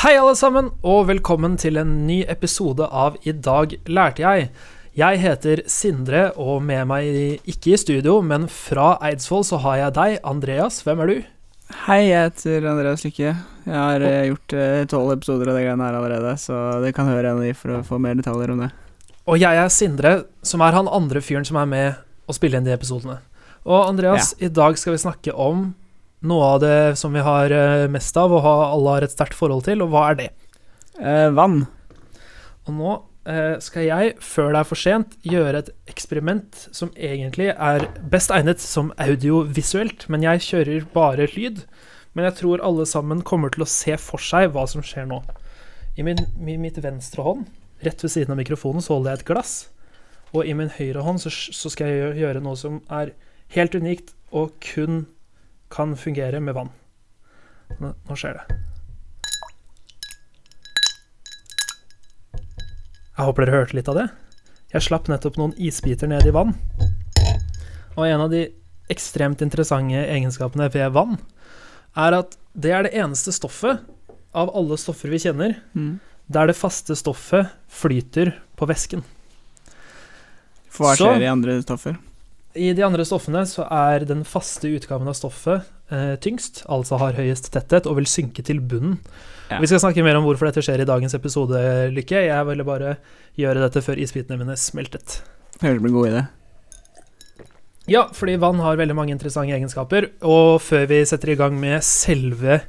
Hei, alle sammen, og velkommen til en ny episode av I dag lærte jeg. Jeg heter Sindre, og med meg, ikke i studio, men fra Eidsvoll, så har jeg deg, Andreas. Hvem er du? Hei, jeg heter Andreas Lykke. Jeg har oh. gjort eh, tolv episoder av det greiene her allerede, så dere kan høre en av de for å få mer detaljer om det. Og jeg er Sindre, som er han andre fyren som er med å spille inn de episodene. Og Andreas, i dag skal vi snakke om noe av det som vi har eh, mest av, og har, alle har et sterkt forhold til, og hva er det? Eh, vann. Og nå eh, skal jeg, før det er for sent, gjøre et eksperiment som egentlig er best egnet som audiovisuelt, men jeg kjører bare lyd. Men jeg tror alle sammen kommer til å se for seg hva som skjer nå. I, min, mitt venstre hånd, rett ved siden av mikrofonen, så holder jeg et glass. Og i min høyre hånd så, så skal jeg gjøre noe som er helt unikt og kun kan fungere med vann. Nå, skjer det. Jeg håper dere hørte litt av det. Jeg slapp nettopp noen isbiter ned i vann. Og en av de ekstremt interessante egenskapene ved vann er at det er det eneste stoffet av alle stoffer vi kjenner, Mm. der det faste stoffet flyter på væsken. For hva Så- skjer i andre stoffer? I de andre stoffene så er den faste utgaven av stoffet eh, tyngst, altså har høyest tetthet og vil synke til bunnen. Ja. Vi skal snakke mer om hvorfor dette skjer i dagens episode, Lykke. Jeg ville bare gjøre dette før isbitene mine smeltet. Høres ut som en god idé. Ja, fordi vann har veldig mange interessante egenskaper, og før vi setter i gang med selve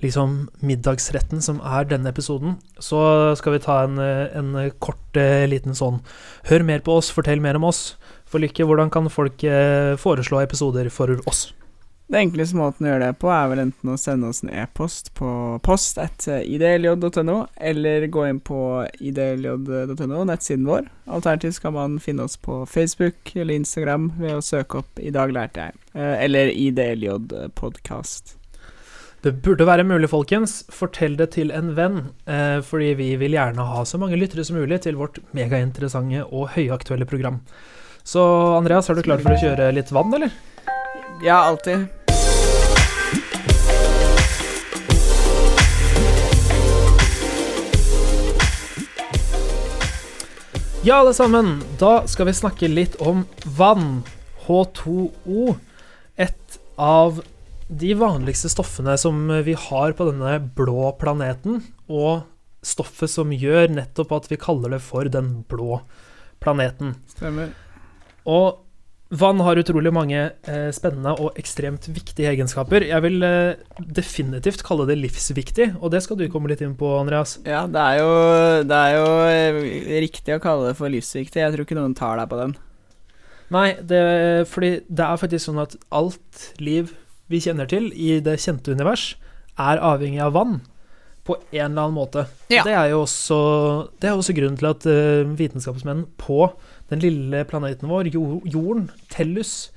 liksom middagsretten som er denne episoden, så skal vi ta en, eh, en kort eh, liten sånn Hør mer på oss, fortell mer om oss. For Lykke, hvordan kan folk eh, foreslå episoder for oss? Den enkleste måten å gjøre det på er vel enten å sende oss en e-post på post etter idlj.no, eller gå inn på idlj.no, nettsiden vår. Alternativt skal man finne oss på Facebook eller Instagram ved å søke opp 'I dag lærte jeg', eh, eller IDLJ podkast. Det burde være mulig, folkens. Fortell det til en venn, eh, fordi vi vil gjerne ha så mange lyttere som mulig til vårt megainteressante og høyaktuelle program. Så Andreas, er du klar for å kjøre litt vann, eller? Ja, alltid. Ja, alle sammen. Da skal vi snakke litt om vann. H2O. Et av de vanligste stoffene som vi har på denne blå planeten, og stoffet som gjør nettopp at vi kaller det for den blå planeten. Stemmer. Og vann har utrolig mange eh, spennende og ekstremt viktige egenskaper. Jeg vil eh, definitivt kalle det livsviktig, og det skal du komme litt inn på, Andreas. Ja, det er jo, det er jo eh, riktig å kalle det for livsviktig. Jeg tror ikke noen tar deg på den. Nei, det, fordi det er faktisk sånn at alt liv vi kjenner til i det kjente univers, er avhengig av vann på en eller annen måte. Ja. Det er jo også, det er også grunnen til at eh, vitenskapsmenn på den lille planeten vår, jorden, Tellus,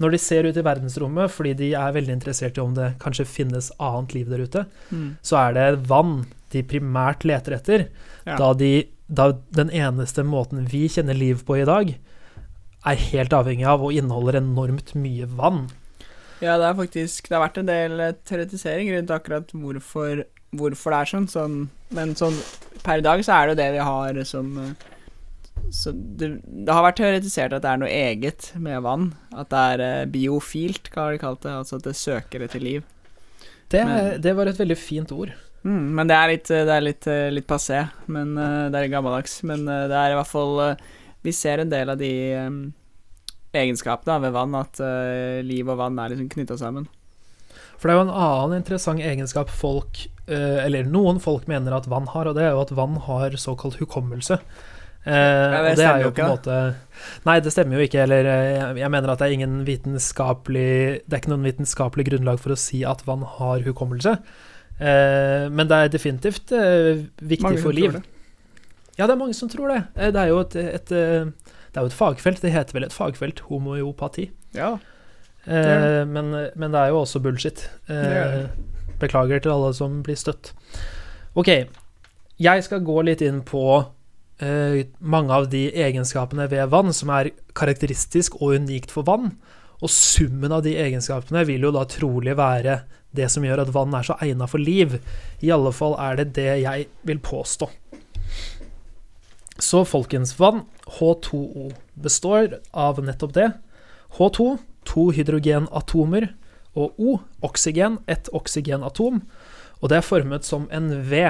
når de ser ut i verdensrommet, fordi de er veldig interessert i om det kanskje finnes annet liv der ute, så er det vann de primært leter etter, Ja. da, de, da den eneste måten vi kjenner liv på i dag, er helt avhengig av og inneholder enormt mye vann. Ja, det er faktisk Det har vært en del eh, teoretisering rundt akkurat hvorfor, hvorfor det er sånn, sånn. Men sånn per i dag så er det jo det vi har som eh, så det, det har vært teoretisert at det er noe eget med vann. At det er eh, biofilt, hva har de kalt det. Altså at det søker etter liv. Det, Men- det var et veldig fint ord. Mm, men det er litt, det er litt, eh, litt passé. Men eh, det er gammeldags. Men eh, det er i hvert fall eh, Vi ser en del av de um, egenskapene ved vann, at uh, liv og vann er liksom knytta sammen. For det er jo en annen interessant egenskap folk, eh, eller noen folk mener at vann har, og det er jo at vann har såkalt hukommelse. Eh, og det er jo på en måte Nei, det stemmer jo ikke. Eller eh, jeg, mener at det er ingen vitenskapelig Det er ikke noen vitenskapelig grunnlag for å si at vann har hukommelse. Eh, men det er definitivt eh, viktig Mange for liv. Ja, det er mange som tror det. Eh, Det er jo et, et, eh, det er jo et fagfelt. Det heter vel et fagfelt, homoeopati. Ja. Eh, men, men det er jo også bullshit. Beklager til alle som blir støtt. Ok, jeg skal gå litt inn på eh, mange av de egenskapene ved vann som er karakteristisk og unikt for vann, Og summen av de egenskapene vil jo da trolig være det som gjør at vann er så egna for liv. I alle fall er det det jeg vil påstå. Så folkens, vann, H2O, består av nettopp det. H2, to hydrogenatomer, og O, oksygen, ett oksygenatom. Og det er formet som en V.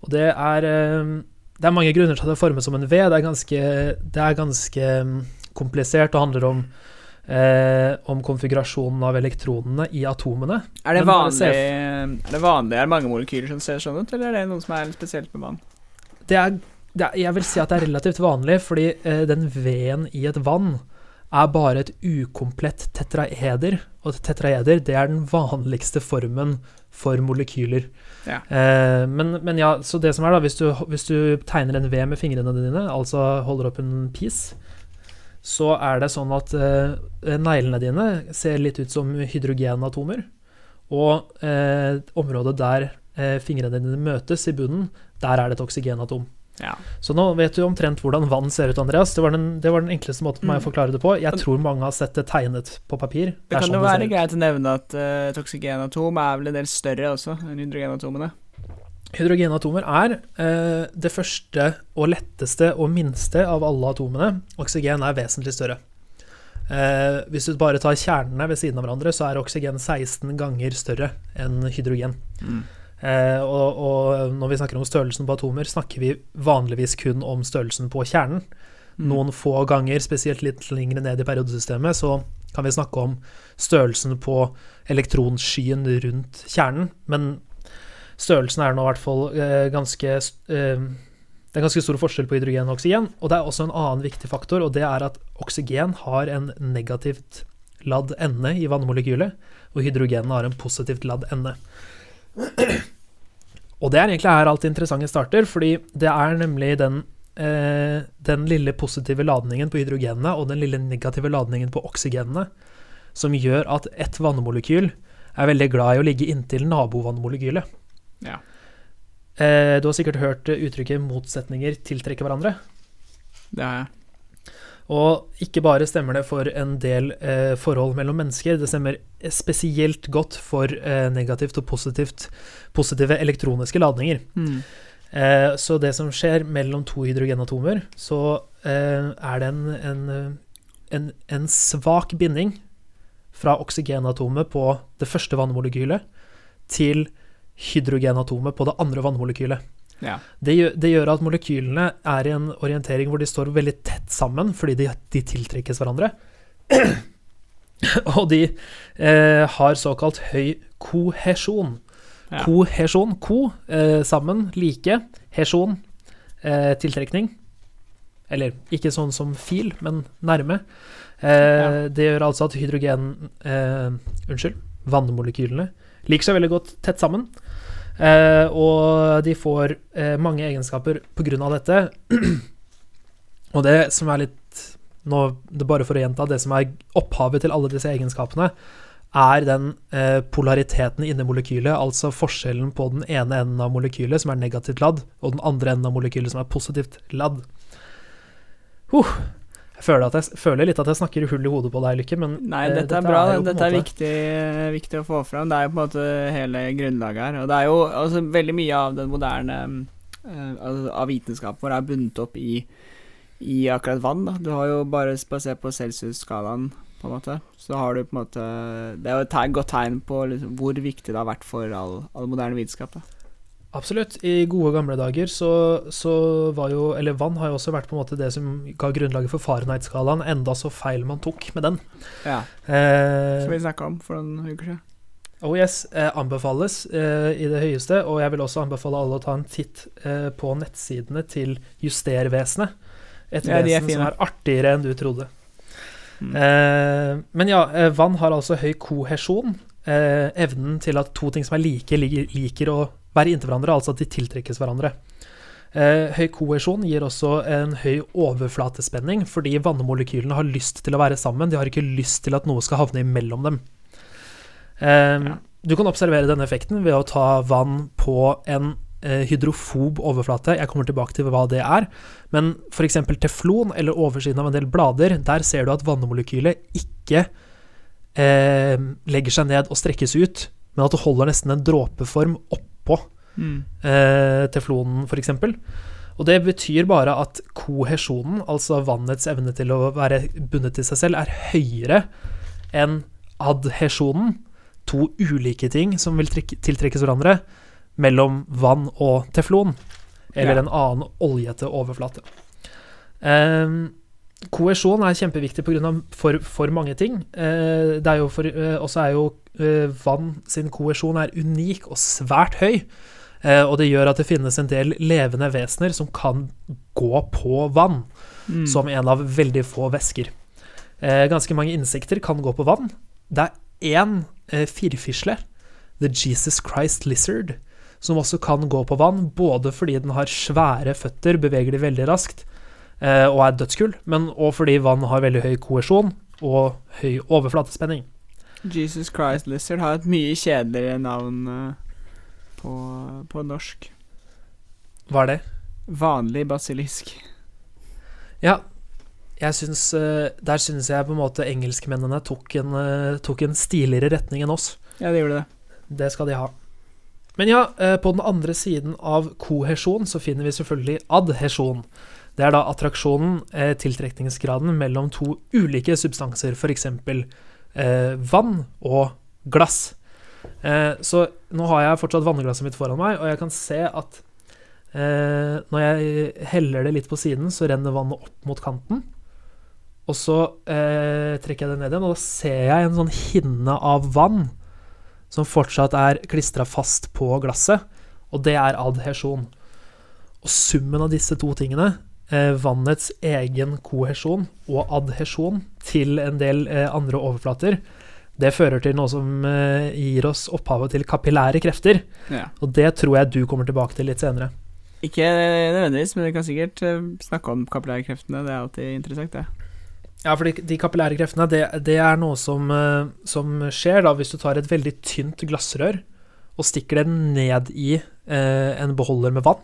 Og det er, eh, det er mange grunner til at det er formet som en V. Det er ganske, det er ganske mm, komplisert og handler om eh, om konfigurasjonen av elektronene i atomene. Er det, vanlig, er det vanlig? Er det mange molekyler som ser sånn ut, eller er det noe som er spesielt med vann? Det er, det er, jeg vil si at det er relativt vanlig, fordi eh, den V-en i et vann er bare et ukomplett tetraeder. Og tetraeder det er den vanligste formen for molekyler. Eh, men, men ja, så det som er da, hvis du, hvis du tegner en V med fingrene dine, altså holder opp en pis, så er det sånn at eh, neglene dine ser litt ut som hydrogenatomer. Og eh, området der eh, fingrene dine møtes i bunnen, der er det et oksygenatom. Ja. Så nå vet du omtrent hvordan vann ser ut, Andreas. Det var den, det var den enkleste måten for meg å Mm. forklare det på. Jeg tror mange har sett det tegnet på papir. Det kan sånn jo være greit å nevne at uh, et oksygenatom er vel en del større også enn hydrogenatomene. Hydrogenatomer er uh, det første og letteste og minste av alle atomene. Oksygen er vesentlig større. Uh, hvis du bare tar kjernene ved siden av hverandre, så er oksygen 16 ganger større enn hydrogen. Eh, og, og når vi snakker om størrelsen på atomer, snakker vi vanligvis kun om størrelsen på kjernen. Mm. Noen få ganger, spesielt litt lenger ned i periodesystemet, så kan vi snakke om størrelsen på elektronskyen rundt kjernen. Men størrelsen er nå i hvert fall eh, ganske eh, Det er ganske stor forskjell på hydrogen og oksygen. Og det er også en annen viktig faktor, og det er at oksygen har en negativt ladd ende i vannmolekylet, og hydrogenet har en positivt ladd ende. Og det er egentlig her alt det interessante starter, fordi det er nemlig den, eh, den lille positive ladningen på hydrogenene og den lille negative ladningen på oksygenene som gjør at ett vannmolekyl er veldig glad i å ligge inntil nabovannmolekylet. Ja. Eh, du har sikkert hørt uttrykket 'motsetninger tiltrekker hverandre'. Det har jeg. Og ikke bare stemmer det for en del eh, forhold mellom mennesker, det stemmer spesielt godt for eh, negativt og positivt, positive elektroniske ladninger. Mm. Eh, så det som skjer mellom to hydrogenatomer, så eh, er det en, en, en, en svak binding fra oksygenatomet på det første vannmolekylet til hydrogenatomet på det andre vannmolekylet. Ja. Det gjør, det gjør at molekylene er i en orientering hvor de står veldig tett sammen fordi de, de tiltrekkes hverandre. Og de eh, har såkalt høy kohesjon. Ja. Kohesjon, ko, eh, sammen, like, hesjon, eh, tiltrekning. Eller ikke sånn som fil, men nærme. Eh, Ja. Det gjør altså at hydrogen eh, Unnskyld, vannmolekylene liker seg veldig godt tett sammen. Eh, og de får eh, mange egenskaper av dette. og det som er litt nå, det Bare for å gjenta, det som er opphavet til alle disse egenskapene, er den eh, polariteten inni molekylet, altså forskjellen på den ene enden av molekylet, som er negativt ladd, og den andre enden av molekylet, som er positivt ladd. Huh. Jeg føler, at jeg føler litt at jeg snakker hull i hodet på deg, Lykke, men Nei, dette, dette er bra. Er dette er viktig, viktig å få fram. Det er jo på en måte hele grunnlaget her. Og det er jo altså, veldig mye av den moderne eh, altså, av vitenskapen vår er bundet opp i, i akkurat vann. Da. Du har jo bare basert på Celsius-skalaen, på en måte. Så har du på en måte Det er jo et godt tegn på liksom, hvor viktig det har vært for all, all moderne vitenskap. Da. Absolutt. I gode gamle dager så, så var jo Eller vann har jo også vært på en måte det som ga grunnlaget for Fahrenheit-skalaen, enda så feil man tok med den. Ja, Eh, Som vi snakka om for noen uker siden. oh yes, eh, anbefales eh, i det høyeste, og jeg vil også anbefale alle å ta en titt eh, på nettsidene til Justervesenet. Et Ja, de er vesen som er artigere enn du trodde. Mm. Eh, men ja, eh, vann har altså høy kohesjon. Eh, evnen til at to ting som er like, liker, liker å være inntil hverandre, altså at de tiltrekkes hverandre. Eh, høy koesjon gir også en høy overflatespenning, fordi vannmolekylene har lyst til å være sammen. De har ikke lyst til at noe skal havne imellom dem. Eh, Ja. Du kan observere denne effekten ved å ta vann på en eh, hydrofob overflate. Jeg kommer tilbake til hva det er. Men f.eks. teflon eller oversiden av en del blader, der ser du at vannmolekylet ikke eh, legger seg ned og strekkes ut, men at det holder nesten en dråpeform oppå Mm. eh, teflonen, f.eks. Og det betyr bare at kohesjonen, altså vannets evne til å være bundet til seg selv, er høyere enn adhesjonen, to ulike ting som vil tiltrekkes hverandre, mellom vann og teflon, eller Ja. en annen oljete overflate. Um, Koesjon er kjempeviktig pga. for, for mange ting. Eh, det er jo for, eh, også er jo eh, vann sin koesjon er unik og svært høy. Eh, og det gjør at det finnes en del levende vesener som kan gå på vann, Mm. som en av veldig få væsker. Ganske mange insekter kan gå på vann. Det er én eh, firfisle, the Jesus Christ lizard, som også kan gå på vann, både fordi den har svære føtter, beveger de veldig raskt, og er dødskul, men òg fordi vann har veldig høy koesjon og høy overflatespenning. Jesus Christ Lizard har et mye kjedeligere navn eh, på, på norsk. Hva er det? Vanlig basilisk. Ja, jeg syns eh, Der syns jeg på en måte engelskmennene tok en, eh, tok en stiligere retning enn oss. Ja, det gjorde det. Det skal de ha. Men ja, eh, på den andre siden av kohesjon så finner vi selvfølgelig adhesjon. Det er da attraksjonen, eh, tiltrekningsgraden mellom to ulike substanser, f.eks. Eh, vann og glass. Eh, så nå har jeg fortsatt vannglasset mitt foran meg, og jeg kan se at eh, når jeg heller det litt på siden, så renner vannet opp mot kanten. Og så eh, trekker jeg det ned igjen, og da ser jeg en sånn hinne av vann som fortsatt er klistra fast på glasset, og det er adhesjon. Og summen av disse to tingene, vannets egen kohesjon og adhesjon til en del eh, andre overflater, det fører til noe som eh, gir oss opphavet til kapillære krefter. Ja. Og det tror jeg du kommer tilbake til litt senere. Ikke nødvendigvis, men vi kan sikkert eh, snakke om kapillære kreftene. Det er alltid interessant, det. Ja, for de, de kapillære kreftene, det, det er noe som, eh, som skjer da hvis du tar et veldig tynt glassrør og stikker det ned i eh, en beholder med vann.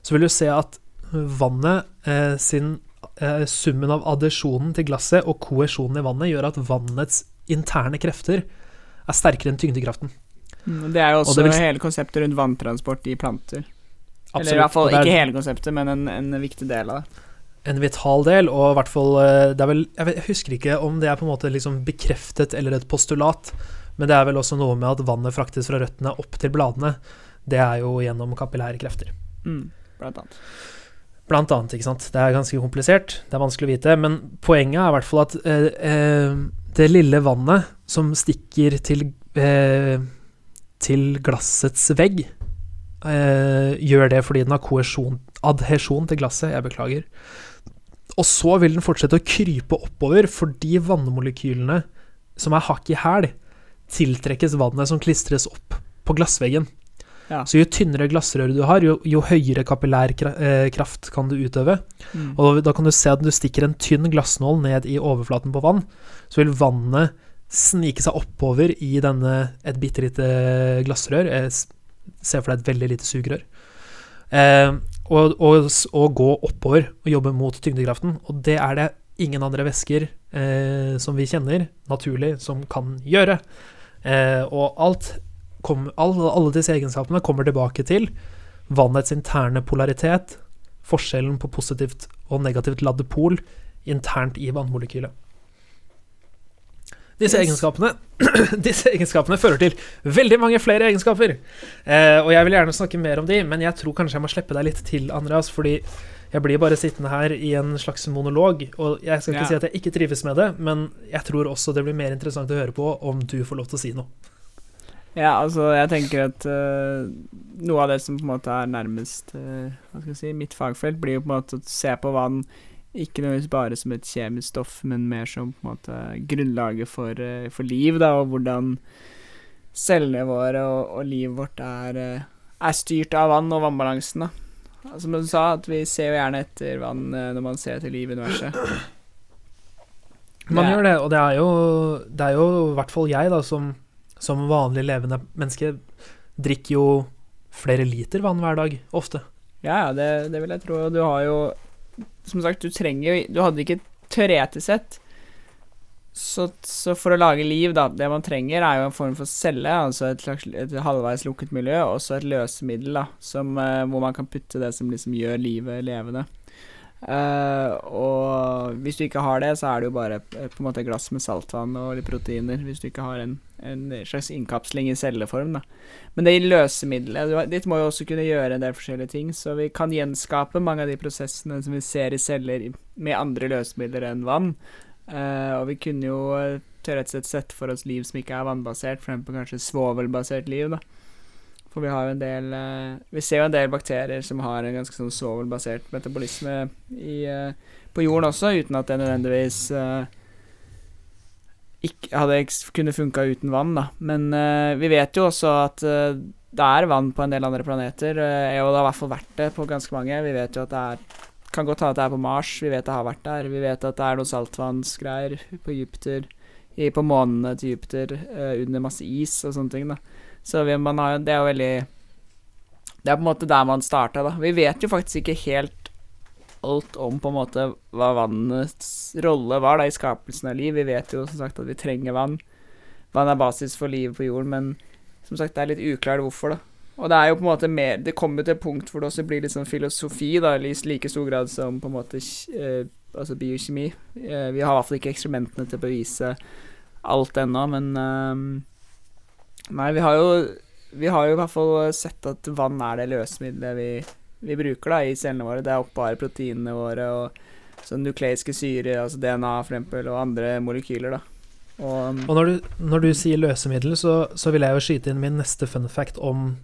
Så vil du se at vannet eh, sin eh, Summen av adesjonen til glasset og koesjonen i vannet gjør at vannets interne krefter er sterkere enn tyngdekraften. Mm, Det er jo også og vil- hele konseptet rundt vanntransport i planter. Eller i hvert fall er ikke hele konseptet, men en, en viktig del av det. en vital del, og i hvert fall eh, Det er vel jeg husker ikke om det er på en måte liksom bekreftet eller et postulat, men det er vel også noe med at vannet fraktes fra røttene opp til bladene. Det er jo gjennom kapillære krefter. Mm, blant annet. Blant annet, ikke sant. Det er ganske komplisert, det er vanskelig å vite, men poenget er i hvert fall at eh, eh, det lille vannet som stikker til eh, til glassets vegg, eh, gjør det fordi den har kohesjon, adhesjon til glasset, jeg beklager. Og så vil den fortsette å krype oppover fordi vannmolekylene som er hakk i hæl, tiltrekkes vannet som klistres opp på glassveggen. Ja. Så jo tynnere glassrør du har, jo, jo høyere kapillærkraft eh, kan du utøve. Mm. Og da kan du se at når du stikker en tynn glassnål ned i overflaten på vann, så vil vannet snike seg oppover i denne, et bitte lite glassrør. Se for deg et veldig lite sugerør. Eh, og, og, og gå oppover og jobbe mot tyngdekraften. Og det er det ingen andre væsker eh, som vi kjenner naturlig, som kan gjøre. Eh, og alt kom, alle, alle disse egenskapene kommer tilbake til vannets interne polaritet, forskjellen på positivt og negativt ladde pol internt i vannmolekylet. Disse, Yes. egenskapene, disse egenskapene fører til veldig mange flere egenskaper. Eh, og jeg vil gjerne snakke mer om de, men jeg tror kanskje jeg må slippe deg litt til, Andreas, fordi jeg blir bare sittende her i en slags monolog, og jeg skal ikke Ja. si at jeg ikke trives med det, men jeg tror også det blir mer interessant å høre på om du får lov til å si noe. Ja, altså, jeg tenker at uh, noe av det som på en måte er nærmest uh, hva skal jeg si, mitt fagfelt, blir jo på en måte å se på vann ikke nødvendigvis bare som et kjemisk stoff, men mer som på en måte grunnlaget for, uh, for liv, da, og hvordan cellene våre og, og livet vårt er, er styrt av vann og vannbalansen, da. Som du sa, at vi ser jo gjerne etter vann når man ser etter liv i universet. Man gjør det, og det er jo, det er jo i hvert fall jeg, da, som, som vanlig levende menneske, drikker jo flere liter vann hver dag, ofte. Ja, det, det vil jeg tro. Du har jo Som sagt, du trenger jo Du hadde ikke teoretisk sett Så, så for å lage liv, da Det man trenger, er jo en form for celle, altså et slags et halvveis lukket miljø, og så et løsemiddel, da, som, eh, hvor man kan putte det som liksom gjør livet levende. Eh, og hvis du ikke har det, så er det jo bare eh, på en måte glass med saltvann og litt proteiner. Hvis du ikke har en, en slags innkapsling i celleform, da. Men det løsemiddelet du har- Ditt må jo også kunne gjøre en del forskjellige ting, så vi kan gjenskape mange av de prosessene som vi ser i celler med andre løsemidler enn vann. Uh, og vi kunne jo eh, teoretisk sett sett for oss liv som ikke er vannbasert, f.eks. kanskje svovelbasert liv, da. For vi har jo en del eh, Vi ser jo en del bakterier som har en ganske sånn svovelbasert metabolisme i, eh, på jorden også, uten at det nødvendigvis eh, ikke hadde kunne funka uten vann, da. Men uh, vi vet jo også at uh, det er vann på en del andre planeter, uh, og det har i hvert fall vært det på ganske mange. Vi vet jo at det er Kan godt hende at det er på Mars, vi vet det har vært der. Vi vet at det er noen saltvannsgreier på Jupiter, i, på månene til Jupiter, under masse is og sånne ting, da. Så vi, har Det er jo veldig Det er på en måte der man starta, da. Vi vet jo faktisk ikke helt alt om på en måte hva vannets rolle var da i skapelsen av liv. Vi vet jo som sagt at vi trenger vann. Vann er basis for livet på jorden, men som sagt, det er litt uklart hvorfor, da. Og det er jo på en måte mer Det kommer til et punkt hvor det også blir litt sånn filosofi, da, i like stor grad som på en måte eh, altså biokjemi. Eh, vi har i hvert fall ikke eksperimentene til å bevise alt ennå, men eh, Nei, vi har jo Vi har jo i hvert fall sett at vann er det løsemiddelet vi, vi bruker da i cellene våre. Det er oppbare proteinene våre og sånn nukleiske syre, altså DNA for eksempel, og andre molekyler, da. Og, Og når du, når du sier løsemiddel, så, så vil jeg jo skyte inn min neste fun fact om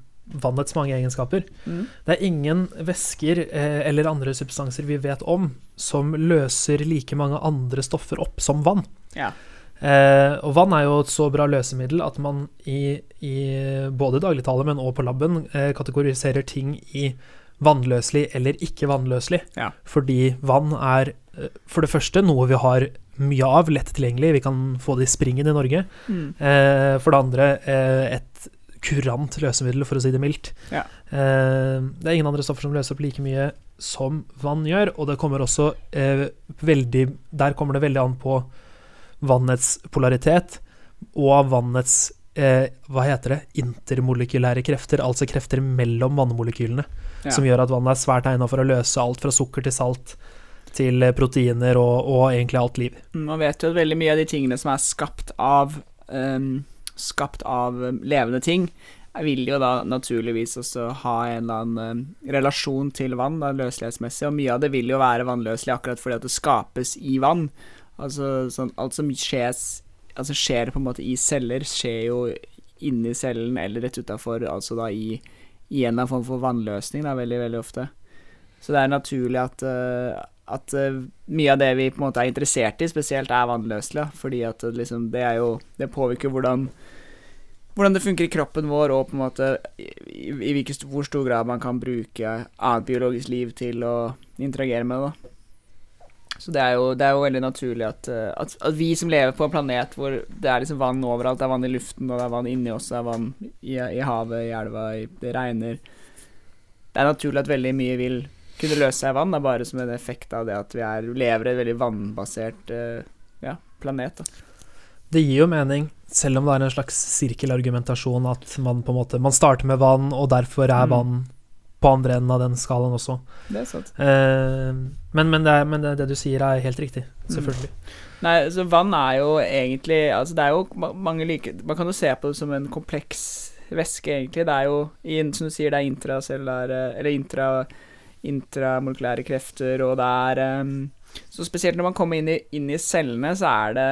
vannets mange egenskaper. mm, Det er ingen væsker eh, eller andre substanser vi vet om som løser like mange andre stoffer opp som vann. ja. Eh, og vann er jo et så bra løsemiddel at man i, i både dagligtale, men også på laben, eh, kategoriserer ting i vannløselig eller ikke vannløselig. Ja. Fordi vann er eh, for det første noe vi har mye av, lett tilgjengelig. Vi kan få det i springen i Norge. Mm. Eh, for det andre eh, et kurant løsemiddel, for å si det mildt. Ja. Eh, det er ingen andre stoffer som løser opp like mye som vann gjør, og det kommer også veldig Der kommer det veldig an på vannets polaritet og av vannets eh, Hva heter det? Intermolekylære krefter, altså krefter mellom vannmolekylene, Ja. som gjør at vannet er svært egna for å løse alt fra sukker til salt til eh, proteiner og, og egentlig alt liv. Man vet jo at veldig mye av de tingene som er skapt av um, Skapt av um, levende ting, vil jo da naturligvis også ha en eller annen um, relasjon til vann, da, løselighetsmessig, og mye av det vil jo være vannløselig akkurat fordi at det skapes i vann. Altså sånn Alt som skjes, altså skjer på en måte i celler, skjer jo inni cellen eller rett utafor, altså da i, i en form for vannløsning, da, veldig, veldig ofte. Så det er naturlig at, eh, at eh, mye av det vi på en måte er interessert i, spesielt er vannløselig. da, Fordi at det liksom, det er jo Det påvirker hvordan hvordan det funker i kroppen vår, og på en måte i, i, i hvor stor grad man kan bruke annet biologisk liv til å interagere med det. da. Så det er jo, det er jo veldig naturlig at, eh, at, at vi som lever på en planet hvor det er liksom vann overalt, det er vann i luften, og det er vann inni oss, det er vann i, i havet, i elva, i, det regner Det er naturlig at veldig mye vil kunne løse seg i vann, det er bare som en effekt av det at vi er, lever i et veldig vannbasert eh, ja, planet. da. Det gir jo mening, selv om det er en slags sirkelargumentasjon at man på en måte Man starter med vann, og derfor er Mm. På andre enden av den skalaen også. Det er sant. Eh, men, men, det, er, men det, det du sier, er helt riktig. Selvfølgelig. Nei, så vann er jo egentlig Altså, det er jo mange like Man kan jo se på det som en kompleks væske, egentlig. Det er jo, som du sier, det er intracellulære Eller intra, intramolekylære krefter, og det er um, Så spesielt når man kommer inn i, inn i cellene, så er det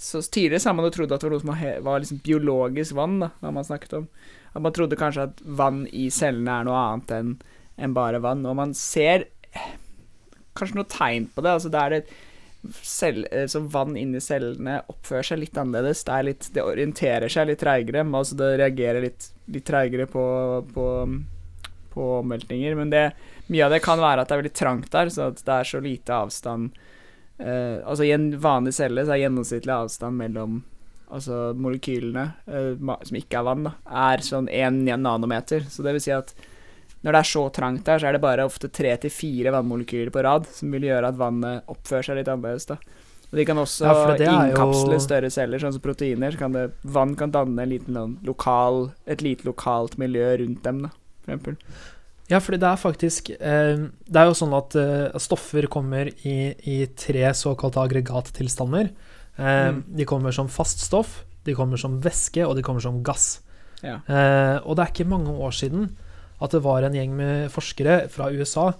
så Tidligere så har man jo trodd at det var noe som var, var liksom biologisk vann, da, har man snakket om. At man trodde kanskje at vann i cellene er noe annet enn en bare vann. Og man ser kanskje noe tegn på det. Altså det er det cell, eh, så vann inni cellene oppfører seg litt annerledes. Det, litt, det orienterer seg litt treigere. Altså det reagerer litt, litt treigere på, på, på omveltninger. Men det, mye av det kan være at det er veldig trangt der, så det er så lite avstand eh, Altså i en vanlig celle så er gjennomsnittlig avstand mellom altså molekylene, eh, som ikke er vann, da, er sånn 1 nanometer. Så det vil si at når det er så trangt der, så er det bare ofte tre til fire vannmolekyler på rad som vil gjøre at vannet oppfører seg litt annerledes. da. Og de kan også Ja, innkapsle jo- større celler, sånn som proteiner. Så kan det, vann kan danne en liten, sånn lokal, et lite lokalt miljø rundt dem, da, for eksempel. Ja, fordi det er faktisk eh, Det er jo sånn at eh, stoffer kommer i, i tre såkalte aggregattilstander. Eh, Mm. De kommer som fast stoff, de kommer som væske, og de kommer som gass. Ja. Eh, og det er ikke mange år siden at det var en gjeng med forskere fra USA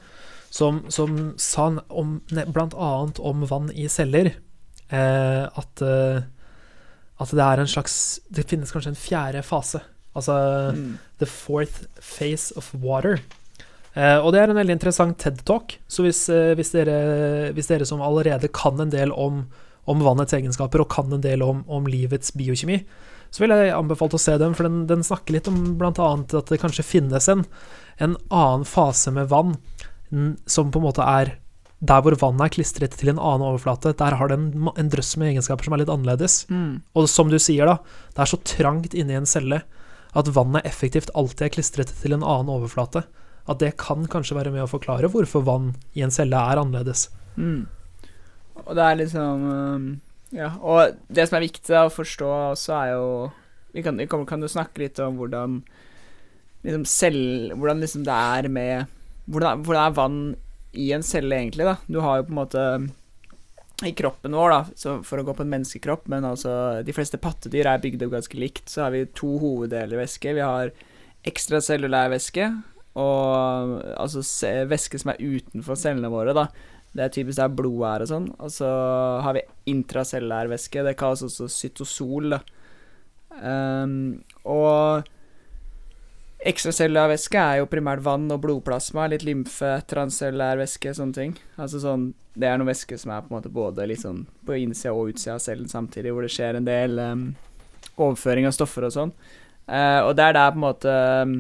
som, som sa om, blant annet om vann i celler eh, at, eh, at det er en slags Det finnes kanskje en fjerde fase. Altså Mm. The Fourth Phase of Water. Eh, og det er en veldig interessant TED-talk, så hvis, eh, hvis, dere, hvis dere som allerede kan en del om, om vannets egenskaper og kan en del om, om livets biokjemi, så vil jeg anbefale å se den, for den, den snakker litt om bl.a. at det kanskje finnes en, en annen fase med vann som på en måte er der hvor vannet er klistret til en annen overflate. Der har det en, en drøss med egenskaper som er litt annerledes. Mm. Og som du sier, da, det er så trangt inni en celle at vannet effektivt alltid er klistret til en annen overflate. At det kan kanskje være med å forklare hvorfor vann i en celle er annerledes. Mm. Og det er liksom um, Ja, og det som er viktig å forstå også, er jo Vi kan, kan jo snakke litt om hvordan liksom selv Hvordan liksom det er med hvordan, hvordan er vann i en celle, egentlig, da? Du har jo på en måte i kroppen vår, da, for å gå på en menneskekropp, men altså De fleste pattedyr er bygd opp ganske likt. Så har vi to hoveddeler væske. Vi har ekstracellulær væske, og altså væske som er utenfor cellene våre, da. Det er typisk der blodet er og sånn. Og så har vi intracellulær væske. Det kalles også cytosol. Ehm, og ekstracellulær væske er jo primært vann og blodplasma, litt lymfe, transcellulær væske, sånne ting. Altså sånn Det er noe væske som er på en måte både sånn på innsida og utsida av cellen samtidig, hvor det skjer en del um, overføring av stoffer og sånn. Uh, og det er der på en måte ehm,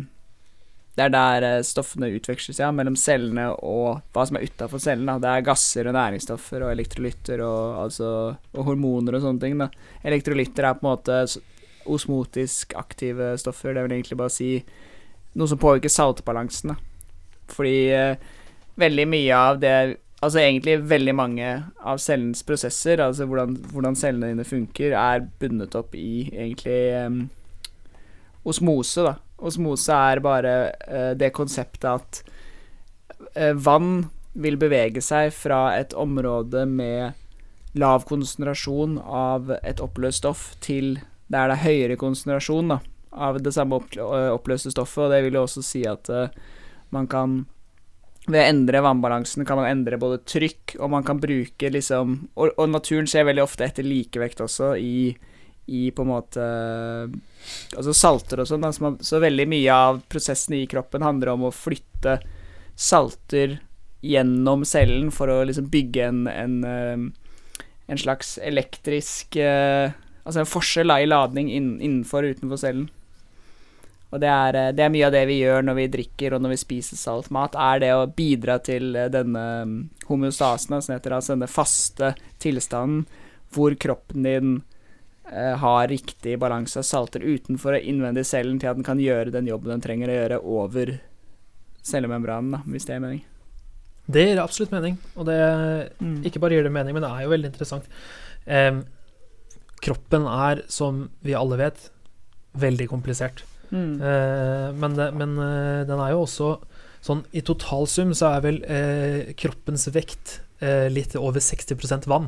det er der eh, stoffene utveksles, ja, mellom cellene og hva som er utafor cellene. da. Det er gasser og næringsstoffer og elektrolytter og, altså, og hormoner og sånne ting. da. Elektrolytter er på en måte osmotisk aktive stoffer. Det vil egentlig bare si noe som påvirker saltbalansen. da. Fordi eh, veldig mye av det Altså egentlig veldig mange av cellens prosesser, altså hvordan, hvordan cellene dine funker, er bundet opp i egentlig eh, osmose, da. Osmose er bare eh, det konseptet at eh, vann vil bevege seg fra et område med lav konsentrasjon av et oppløst stoff til der det er høyere konsentrasjon da, av det samme eh, oppløste stoffet. Og det vil jo også si at man kan ved å endre vannbalansen kan man endre både trykk, og man kan bruke liksom Og, og naturen ser veldig ofte etter likevekt også i, i på en måte Altså salter og sånn. Altså, Så, veldig mye av prosessen i kroppen handler om å flytte salter gjennom cellen for å liksom bygge en, en, eh, en slags elektrisk eh, Altså en forskjell i ladning innenfor og utenfor cellen. Og det er, eh, det er mye av det vi gjør når vi drikker og når vi spiser salt mat, er det å bidra til denne homeostasen, altså denne faste tilstanden hvor kroppen din har riktig balanse av salter utenfor og innvendig cellen til at den kan gjøre den jobben den trenger å gjøre over cellemembranen, da, hvis det er mening. Det gir absolutt mening, og det Mm. ikke bare gir det mening, men det er jo veldig interessant. Em, kroppen er, som vi alle vet, veldig komplisert. Mm. Eh, men, det, men eh, den er jo også sånn I totalsum så er vel eh, kroppens vekt eh, litt over 60% vann.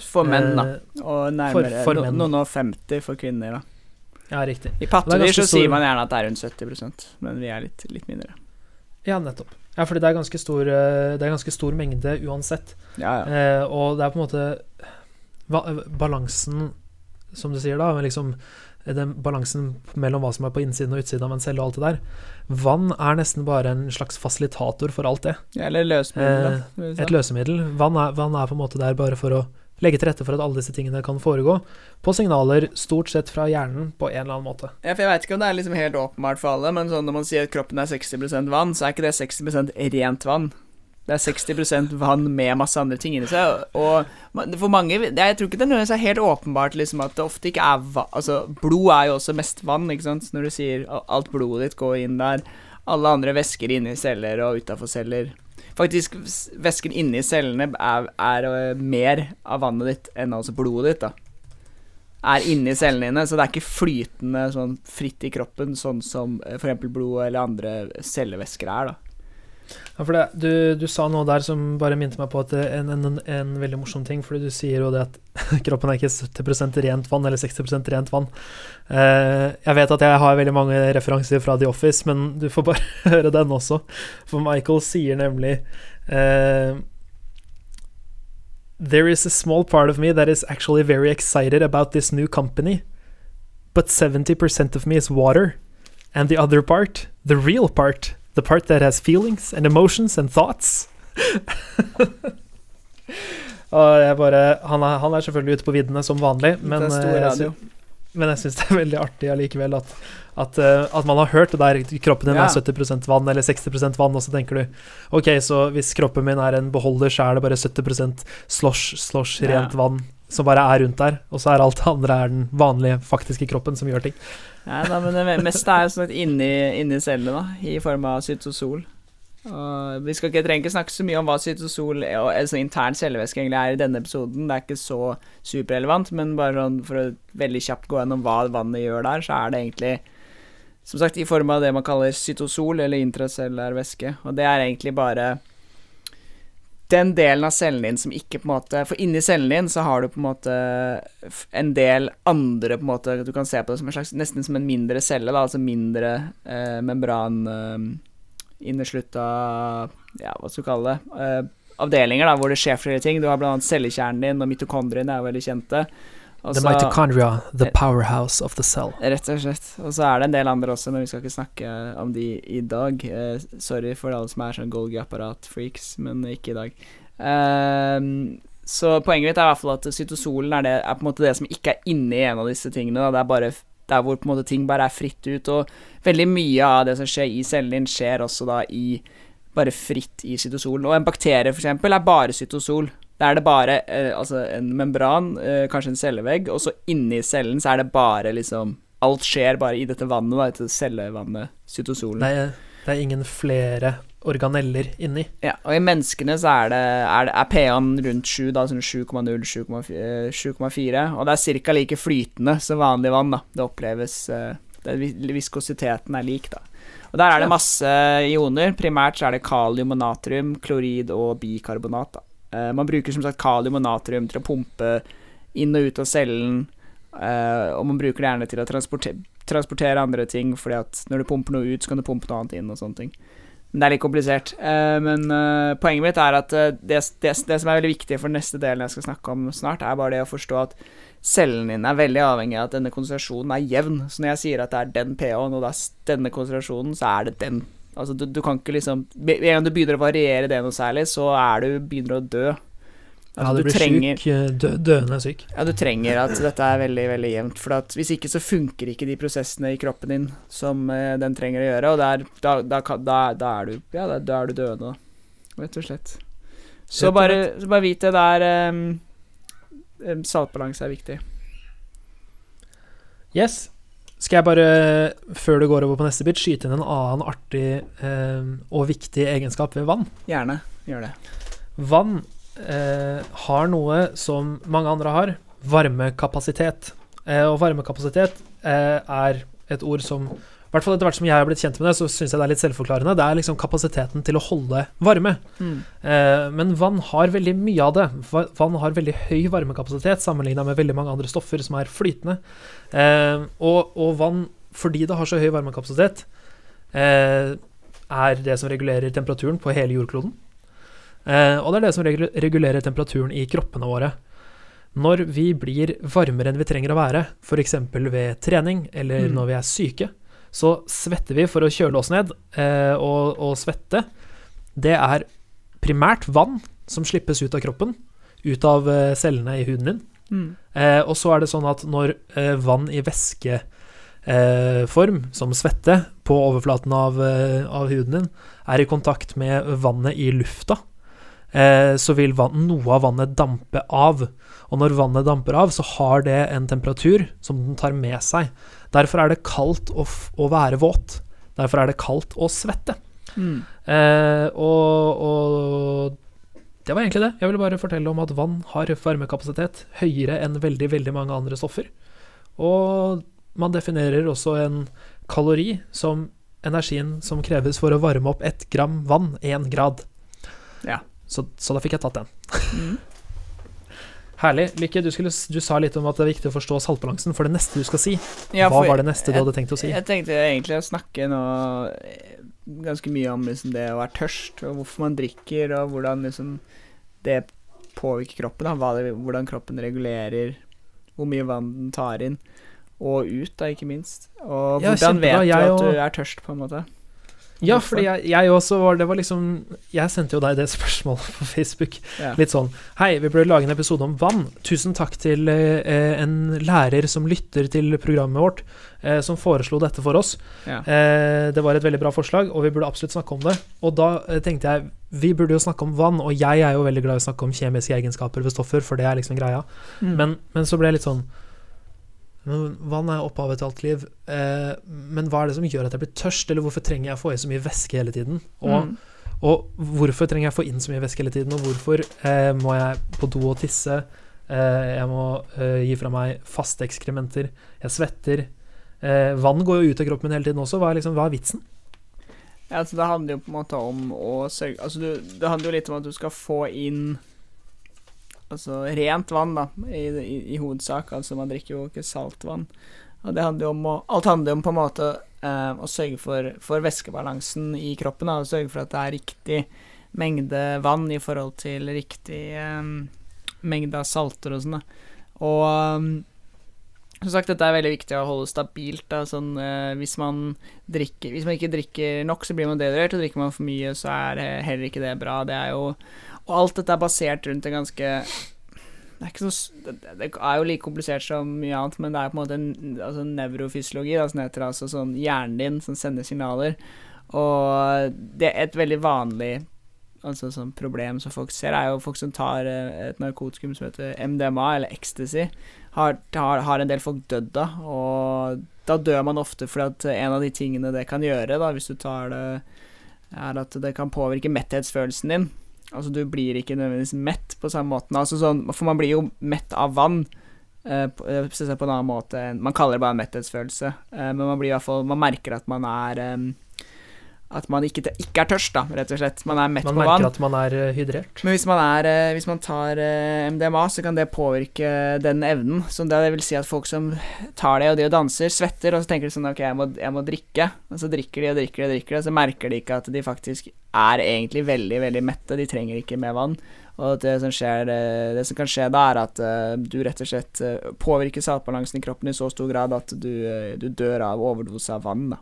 For menn, da. Eh, Og nærmere for for noen og 50 for kvinner, da. ja, riktig. I pattedyr så stor- sier man gjerne at det er rundt 70% men vi er litt, litt mindre. Ja, nettopp. Ja, fordi det er ganske stor, eh, det er ganske stor mengde uansett. Ja, ja. Eh, og det er på en måte balansen, som du sier da, liksom den balansen mellom hva som er på innsiden og utsiden av en celle og alt det der. Vann er nesten bare en slags fasilitator for alt det. ja eller løsemiddel. Eh. Et løsemiddel. Vann er, vann er på en måte der bare for å legge til rette for at alle disse tingene kan foregå, på signaler stort sett fra hjernen på en eller annen måte. Ja, for Jeg vet ikke om det er liksom helt åpenbart for alle, men sånn når man sier at kroppen er 60% vann, så er ikke det 60% rent vann. Det er 60% vann med masse andre ting inni seg. Og for mange Jeg tror ikke det nødvendigvis er helt åpenbart liksom, at det ofte ikke er vann Altså, blod er jo også mest vann, ikke sant. Når du sier alt blodet ditt går inn der, alle andre væsker inni celler og utafor celler Faktisk, væsken inni cellene er, er øh, mer av vannet ditt enn altså blodet ditt, da. Er inni cellene dine, så det er ikke flytende sånn fritt i kroppen, sånn som f.eks. for eksempel blod eller andre cellevæsker er, da. Ja, for det, du, du sa noe der som bare minte meg på at en, en, en veldig morsom ting. Fordi du sier jo det at kroppen er ikke 70% rent vann, eller 60% rent vann. Eh, jeg vet at jeg har veldig mange referanser fra The Office, men du får bare høre den også. For Michael sier nemlig eh, There is a small part of me that is actually very excited about this new company, but 70% of me is water, and the other part, the real part, the part that has feelings and emotions and thoughts. Og jeg bare, han, er, han er selvfølgelig ute på viddene som vanlig, men, eh, jeg radio. men jeg syns det er veldig artig allikevel at, at, eh, at man har hørt det der kroppen din Ja. er 70% vann eller 60 vann, og så tenker du OK, så hvis kroppen min er en beholder, så er det bare 70% slosh, slosh, Ja. rent vann som bare er rundt der, og så er alt det andre er den vanlige, faktiske kroppen som gjør ting. Ja, da, men det meste er jo sånn inni, inni cellene, da, i form av cytosol. Og vi skal ikke, trenger ikke snakke så mye om hva cytosol og altså intern cellevæske egentlig er i denne episoden. Det er ikke så superrelevant, men bare sånn for å veldig kjapt gå gjennom hva vannet gjør der, så er det egentlig som sagt i form av det man kaller cytosol, eller intracellær væske. Og det er egentlig bare den delen av cellen din som ikke på en måte For inni cellen din så har du på en måte en del andre på en måte Du kan se på det som en slags nesten som en mindre celle, da, altså mindre eh, membran eh, inneslutta Ja, hva skal du kalle det? Eh, avdelinger da, hvor det skjer flere ting. Du har annet cellekjernen din, og mitokondriene er veldig kjente. Og The mitochondria, the powerhouse of the cell. Rett og slett. Og så er det en del andre også, men vi skal ikke snakke om de i dag. Eh, sorry for alle som er sånn Golgi-apparat-freaks, men ikke i dag. Ehm, så poenget mitt er i hvert fall at cytosolen er, det, er på en måte det som ikke er inni en av disse tingene. Da. Det er bare der hvor på en måte ting bare er fritt ut, og veldig mye av det som skjer i cellen din, skjer også da i bare fritt i cytosolen. Og en bakterie, eksempel, er bare cytosol. Da er det bare eh, altså en membran, eh, kanskje en cellevegg, og så inni cellen så er det bare liksom Alt skjer bare i dette vannet, da, dette cellevannet, cytosolen. Det er, det er ingen flere organeller inni. Ja, og i menneskene så er det er, det- er pH-en rundt 7, da, sånn 7,0, 7,4, eh, 7,4, og det er ca. like flytende som vanlig vann, da. Det oppleves eh, det, Viskositeten er lik, da. Og der er det masse ioner. Primært så er det kalium og natrium, klorid og bikarbonat, da. Eh, man bruker som sagt kalium og natrium til å pumpe inn og ut av cellen, eh, og man bruker det gjerne til å transportere, transportere andre ting, fordi at når du pumper noe ut, så kan du pumpe noe annet inn og sånne ting. Men det er litt komplisert. Eh, men poenget mitt er at det, det, det som er veldig viktig for neste delen jeg skal snakke om snart, er bare det å forstå at cellen din er veldig avhengig av at denne konsentrasjonen er jevn. Så når jeg sier at det er den pH-en, og det er denne konsentrasjonen, så er det den. Altså, du, du kan ikke liksom Med en gang du begynner å variere det noe særlig, så er du begynner å dø. Ja, Altså, du du blir trenger syk, eh, dø, døende syk. ja, du trenger at dette er veldig veldig jevnt. For hvis ikke så funker ikke de prosessene i kroppen din som eh, den trenger å gjøre. Og der, da, da, da, da er du Ja, da, er du døende. Rett og slett. Så bare, så bare vit det der um, Saltbalanse er viktig. Yes. Skal jeg bare, før du går over på neste bit, skyte inn en annen artig eh, og viktig egenskap ved vann? Gjerne. Gjør det. Vann eh, har noe som mange andre har, varmekapasitet. Eh, og varmekapasitet eh, er et ord som hvert fall etter hvert som jeg har blitt kjent med det, så syns jeg det er litt selvforklarende. Det er liksom kapasiteten til å holde varme. Mm. Eh, men vann har veldig mye av det. Vann har veldig høy varmekapasitet sammenligna med veldig mange andre stoffer som er flytende. Eh, og, og vann, fordi det har så høy varmekapasitet, eh, er det som regulerer temperaturen på hele jordkloden. Eh, og det er det som regulerer temperaturen i kroppene våre. Når vi blir varmere enn vi trenger å være, f.eks. ved trening eller Mm. når vi er syke, så svetter vi for å kjøle oss ned. Eh, og, og svette, det er primært vann som slippes ut av kroppen, ut av eh, cellene i huden din. Mm. Eh, og så er det sånn at når eh, vann i væskeform, eh, form, som svette, på overflaten av, eh, av huden din, er i kontakt med vannet i lufta, så vil vann, noe av vannet dampe av. Og når vannet damper av, så har det en temperatur som den tar med seg. Derfor er det kaldt å, å være våt. Derfor er det kaldt å svette. Mm. Eh, og, og det var egentlig det. Jeg ville bare fortelle om at vann har varmekapasitet høyere enn veldig, veldig mange andre stoffer. Og man definerer også en kalori som energien som kreves for å varme opp ett gram vann én grad. Ja. Så, så da fikk jeg tatt den. Mm. Herlig. Lykke, du, skulle, du sa litt om at det er viktig å forstå saltbalansen for det neste du skal si. Ja, Hva var det neste du jeg- hadde tenkt å si? Jeg tenkte egentlig å snakke nå eh, ganske mye om liksom det å være tørst, og hvorfor man drikker, og hvordan liksom det påvirker kroppen. Det, hvordan kroppen regulerer hvor mye vann den tar inn, og ut, da, ikke minst. Og hvordan ja, vet du at du er tørst, på en måte. Ja, fordi jeg, jeg også var Det var liksom Jeg sendte jo deg det spørsmålet på Facebook. Ja. Litt sånn Hei, vi burde lage en episode om vann. Tusen takk til eh, en lærer som lytter til programmet vårt, eh, som foreslo dette for oss. Ja. Eh, det var et veldig bra forslag, og vi burde absolutt snakke om det. Og da eh, tenkte jeg vi burde jo snakke om vann, og jeg er jo veldig glad i å snakke om kjemiske egenskaper ved stoffer, for det er liksom greia. Mm. Men, men så ble jeg litt sånn men Vann er opphavet til alt liv, eh, men hva er det som gjør at jeg blir tørst, eller hvorfor trenger jeg å få i så mye væske hele tiden? Og, Mm. og hvorfor trenger jeg å få inn så mye væske hele tiden, og hvorfor eh, må jeg på do og tisse? Eh, jeg må eh, gi fra meg faste ekskrementer. Jeg svetter. Eh, vann går jo ut av kroppen min hele tiden også. Hva er, liksom, hva er vitsen? Ja, altså det handler jo på en måte om å sørge Altså du, det handler jo litt om at du skal få inn Altså rent vann, da, i, i, i hovedsak. Altså man drikker jo ikke saltvann. Og det handler jo om å Alt handler jo om på en måte eh, å sørge for, for væskebalansen i kroppen. Da, og sørge for at det er riktig mengde vann i forhold til riktig eh, mengde av salter og sånn. da. Og um, som sagt, dette er veldig viktig å holde stabilt. Da, sånn, eh, hvis, man drikker, hvis man ikke drikker nok, så blir man dehydrert, og drikker man for mye, så er heller ikke det bra. Det er jo Og alt dette er basert rundt en ganske det er, så, det er jo like komplisert som mye annet, men det er på en måte en altså nevrofysiologi, da, som heter altså sånn hjernen din som sender signaler. Og det er et veldig vanlig altså sånn problem som folk ser, er jo folk som tar eh, et narkotikum som heter MDMA, eller ecstasy. Har, har, har en del folk dødd av, og da dør man ofte fordi at en av de tingene det kan gjøre, da, hvis du tar det, er at det kan påvirke metthetsfølelsen din. Altså, du blir ikke nødvendigvis mett på samme måten. Altså, sånn, for man blir jo mett av vann. Uh, på, eh, på en annen måte Man kaller det bare en metthetsfølelse, uh, men man blir i hvert fall Man merker at man er eh, At man ikke, ikke er tørst, da, rett og slett. Man er mett Man på merker at man er eh, hydrert. Men hvis man, er, eh, hvis man tar eh, MDMA, så kan det påvirke den evnen. Så det vil si at folk som tar det, og de og danser, svetter, og så tenker de sånn Ok, jeg må, jeg må drikke. Og så drikker de og drikker de og drikker og så merker de ikke at de faktisk er egentlig veldig, veldig mette. De trenger ikke mer vann. Og det som, skjer, det som kan skje da, er at du rett og slett påvirker saltbalansen i kroppen i så stor grad at du, du dør av overdose av vann, da.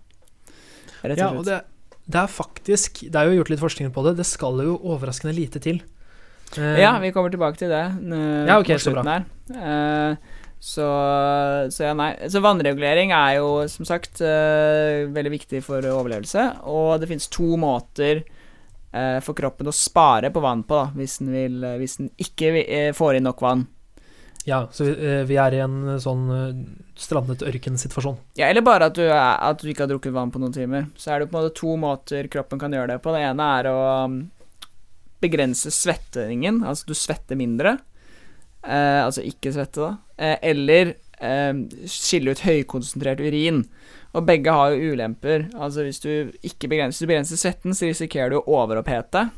Rett Ja, og og slett. det, det er faktisk Det er jo gjort litt forskning på det. Det skal jo overraskende lite til. Uh, Ja, vi kommer tilbake til det eh, Ja, ok, på slutten her. Uh, så, så ja, nei. Så vannregulering er jo som sagt uh, veldig viktig for overlevelse, og det finnes to måter for kroppen å spare på vann på, da, hvis den, vil, hvis den ikke får inn nok vann. Ja, så vi, eh, vi er i en eh, sånn strandet strandet ørkensituasjon. Ja, eller bare at du, er, at du ikke har drukket vann på noen timer. Så er det på en måte to måter kroppen kan gjøre det på. Det ene er å um, begrense svettingen, altså du svetter mindre. Eh, altså ikke svette, da. Eh, eller eh, skille ut høykonsentrert urin. Og begge har jo ulemper. Altså hvis du ikke begrenser, du begrenser svetten, så risikerer du å overopphete.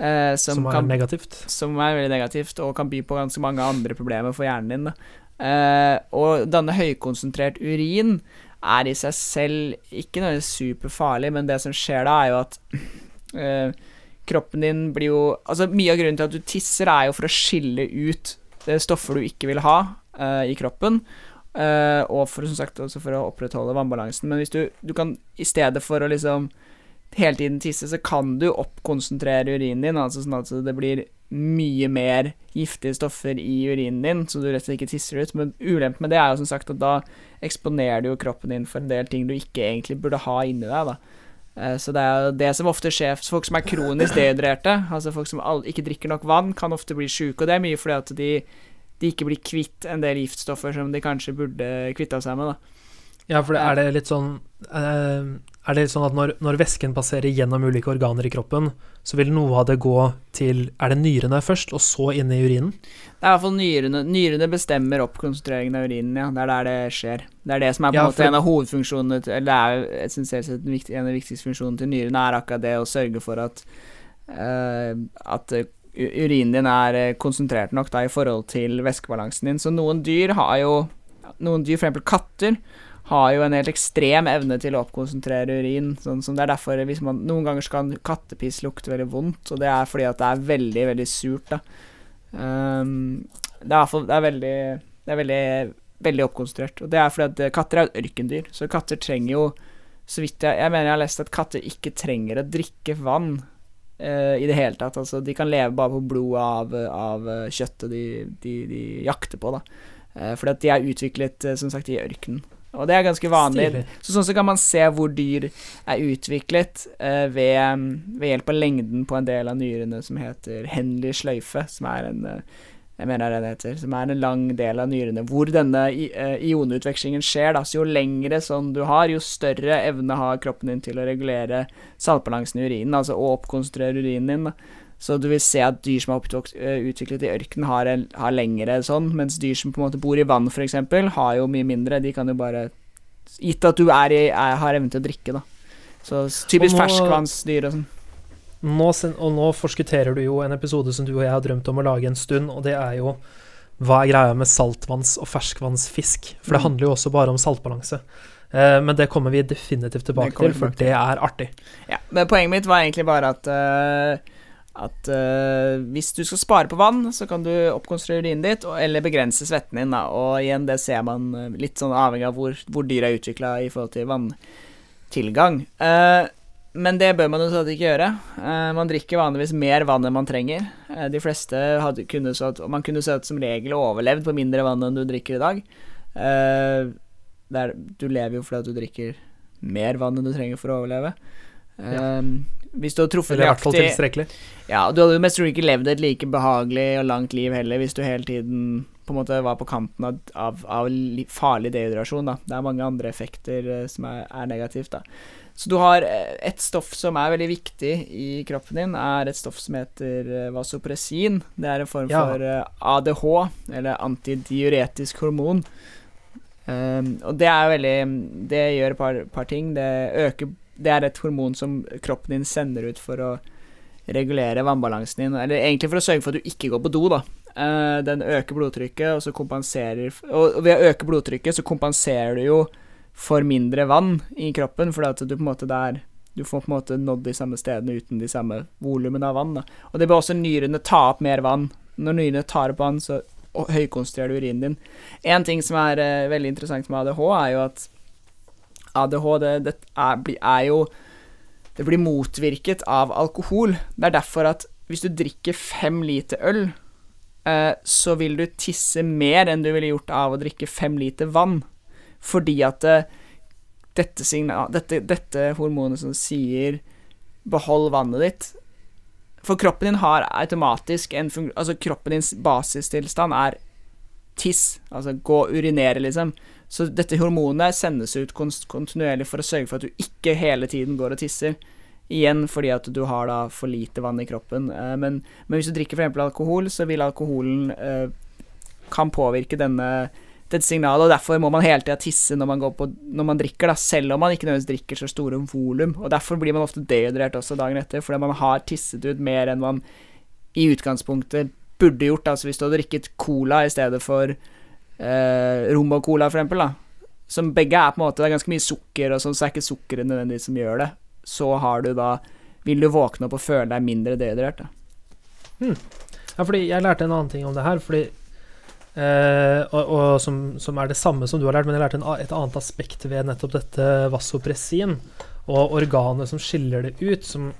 Eh, som, Som, er kan negativt. som er veldig negativt og kan by på ganske mange andre problemer for hjernen din. Eh, og denne høykonsentrert urin er i seg selv ikke noe superfarlig, men det som skjer da, er jo at eh, kroppen din blir jo Altså, mye av grunnen til at du tisser, er jo for å skille ut det stoffer du ikke vil ha eh, i kroppen. eh, og for, som sagt, også for å opprettholde vannbalansen. Men hvis du, du kan i stedet for å liksom hele tiden tisse, så kan du oppkonsentrere urinen din, altså sånn at det blir mye mer giftige stoffer i urinen din, så du rett og slett ikke tisser ut. Men ulempen med det er jo som sagt at da eksponerer du jo kroppen din for en del ting du ikke egentlig burde ha inni deg, da. Eh, Så det er jo det som ofte skjer Folk som er kronisk dehydrerte, altså folk som ikke drikker nok vann, kan ofte bli sjuke, og det er mye fordi at de, de ikke blir kvitt en del giftstoffer som de kanskje burde kvitta seg med, da. Ja, for det, er det litt sånn eh, Er det sånn at når, når væsken passerer gjennom ulike organer i kroppen, så vil noe av det gå til Er det nyrene først, og så inn i urinen? Det er i hvert fall nyrene. Nyrene bestemmer oppkonsentreringen av urinen, ja. Det er der det skjer. Det er det som er på en Ja, måte for- en av hovedfunksjonene Eller det er jo essensielt sett en viktig- en av de viktigste funksjonene til nyrene, er akkurat det å sørge for at uh, at eh, urinen din er eh, konsentrert nok da i forhold til væskebalansen din. Så noen dyr har jo Noen dyr, f.eks. katter, har jo en helt ekstrem evne til å oppkonsentrere urin. Sånn som det er derfor hvis man Noen ganger kan kattepiss lukte veldig vondt, og det er fordi at det er veldig, veldig surt, da. Um, det er for, Det er veldig Det er veldig, veldig oppkonsentrert. Og det er fordi at katter er jo ørkendyr, så katter trenger jo Så vidt jeg Jeg mener jeg har lest at katter ikke trenger å drikke vann uh, i det hele tatt. Altså, de kan leve bare på blodet av, av eh, kjøttet de, de, de jakter på, da. Uh, fordi at de er utviklet, uh, som sagt, i ørkenen. Og det er ganske vanlig. Så sånn så kan man se hvor dyr er utviklet eh, ved, ved hjelp av lengden på en del av nyrene som heter henlig sløyfe, som er en eh, jeg mener det er heter, som er en lang del av nyrene, hvor denne eh, ionutvekslingen skjer. Da. Så jo lengre sånn du har, jo større evne har kroppen din til å regulere saltbalansen i urinen, altså å oppkonstruere urinen din. Da. Så du vil se at dyr som er eh, utviklet i ørken, har, en- har lengre sånn, mens dyr som på en måte bor i vann, f.eks., har jo mye mindre. De kan jo bare Gitt at du er i, er, har evne til å drikke, da. Så typisk Og nå- ferskvannsdyr og sånn. Nå, og nå forskutterer du jo en episode som du og jeg har drømt om å lage en stund, og det er jo hva er greia med saltvanns- og ferskvannsfisk? For det Mm. handler jo også bare om saltbalanse. Eh, men det kommer vi definitivt tilbake til, for det er artig. Ja, men poenget mitt var egentlig bare at eh, at uh, hvis du skal spare på vann, så kan du oppkonstruere urinen ditt, og, eller begrense svetten din, da. Og igjen, det ser man eh, litt sånn avhengig av hvor, hvor dyr er utvikla i forhold til vanntilgang. Uh, men det bør man jo stadig ikke gjøre. Uh, man drikker vanligvis mer vann enn man trenger. Uh, de fleste hadde, kunne så at, man kunne så at som regel overlevd på mindre vann enn du drikker i dag. Uh, det er, du lever jo fordi du drikker mer vann enn du trenger for å overleve. Eh, Hvis du hadde truffet Eller i hvert fall tilstrekkelig. ja, og du hadde jo mest trolig ikke levd et like behagelig og langt liv heller hvis du hele tiden på en måte var på kanten av, av, av farlig dehydrasjon. da. Det er mange andre effekter uh, som er, er negativt. da. Så du har eh, et stoff som er veldig viktig i kroppen din, er et stoff som heter eh, vasopressin. Det er en form Ja. for ADH, eller antidiuretisk hormon. Um, og det er veldig Det gjør et par, par ting. Det øker Det er et hormon som kroppen din sender ut for å regulere vannbalansen din, eller egentlig for å sørge for at du ikke går på do, da. Eh, den øker blodtrykket, og så kompenserer Og ved å øke blodtrykket, så kompenserer du jo for mindre vann i kroppen, fordi at du på en måte der Du får på en måte nådd de samme stedene uten de samme volumene av vann. Da. Og det bør også nyrene ta opp mer vann. Når nyrene tar opp vann, så høykonstruerer du urinen din. En ting som er eh, veldig interessant med ADH, er jo at ADH det, er, er jo Det blir motvirket av alkohol. Det er derfor at hvis du drikker fem liter øl, eh, så vil du tisse mer enn du ville gjort av å drikke fem liter vann. Fordi at eh, dette, dette, dette hormonet som sier 'behold vannet ditt' For kroppen din har automatisk en fun Altså, kroppen dins basistilstand er tiss. Altså gå og urinere, liksom. Så dette hormonet sendes ut kontinuerlig for å sørge for at du ikke hele tiden går og tisser. Igjen fordi at du har da for lite vann i kroppen. Eh, men, men hvis du drikker f.eks. alkohol, så vil alkoholen eh, kan påvirke denne, dette signalet, og derfor må man hele tida tisse når man, på, når man drikker, da, selv om man ikke nødvendigvis drikker så store volum. Og derfor blir man ofte dehydrert også dagen etter, fordi man har tisset ut mer enn man i utgangspunktet burde gjort. Altså hvis du hadde drikket cola i stedet for eh, rom og cola, for eksempel, da. Som begge er på en måte Det er ganske mye sukker, og sånn, så er ikke sukkeret nødvendigvis som gjør det. Så har du da Vil du våkne opp og føle deg mindre dehydrert, da. Ja, fordi jeg lærte en annen ting om det her, fordi eh, Og, og som, som er det samme som du har lært, men jeg lærte en, et annet aspekt ved nettopp dette vasopressin, og organet som skiller det ut, som